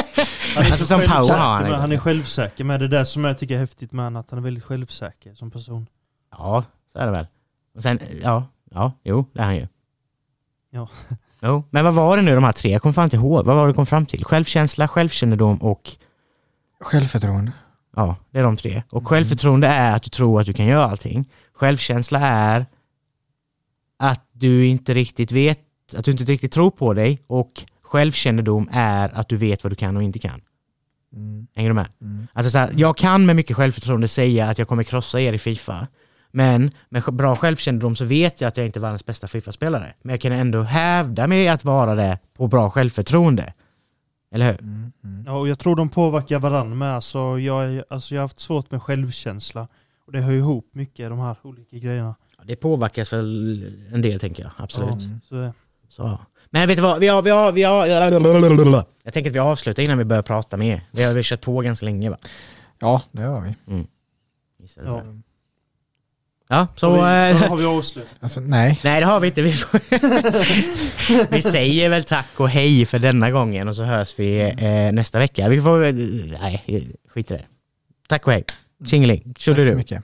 han är Alltså, så som power har han ju. han är självsäker med det där som jag tycker är häftigt med honom, att han är väldigt självsäker som person. Ja, så är det väl. Och sen, ja, ja, jo, det är han ju. Ja. Jo, men vad var det nu de här tre? Jag kommer fan inte ihåg. Vad var det du kom fram till? Självkänsla, självkännedom och självförtroende. Ja, det är de tre. Och självförtroende är att du tror att du kan göra allting. Självkänsla är att du inte riktigt vet, att du inte riktigt tror på dig. Och självkännedom är att du vet vad du kan och inte kan. Mm. Hänger du med? Mm. Alltså så här, jag kan med mycket självförtroende säga att jag kommer krossa er i Fifa. Men med bra självkännedom så vet jag att jag inte är världens bästa Fifa-spelare. Men jag kan ändå hävda mig att vara det på bra självförtroende. Eller hur? Mm. Mm. Ja, och jag tror de påverkar varandra med. Alltså, jag, alltså, jag har haft svårt med självkänsla. Och det hör ihop mycket, de här olika grejerna. Det påverkas väl en del tänker jag, absolut. Mm. Så, Så. Men vet du vad, vi har, vi har, vi har... Jag tänker att vi avslutar innan vi börjar prata mer. Vi har, vi kört på ganska länge va? Ja, det har vi. Det ja. Ja, så... har, vi, eh, har vi avslutat? Alltså, nej. nej det har vi inte. Vi, får, vi säger väl tack och hej för denna gången och så hörs vi eh, nästa vecka. Vi får... Nej, skit i det. Tack och hej. Tjingeling. Tack så Tjolilu. mycket.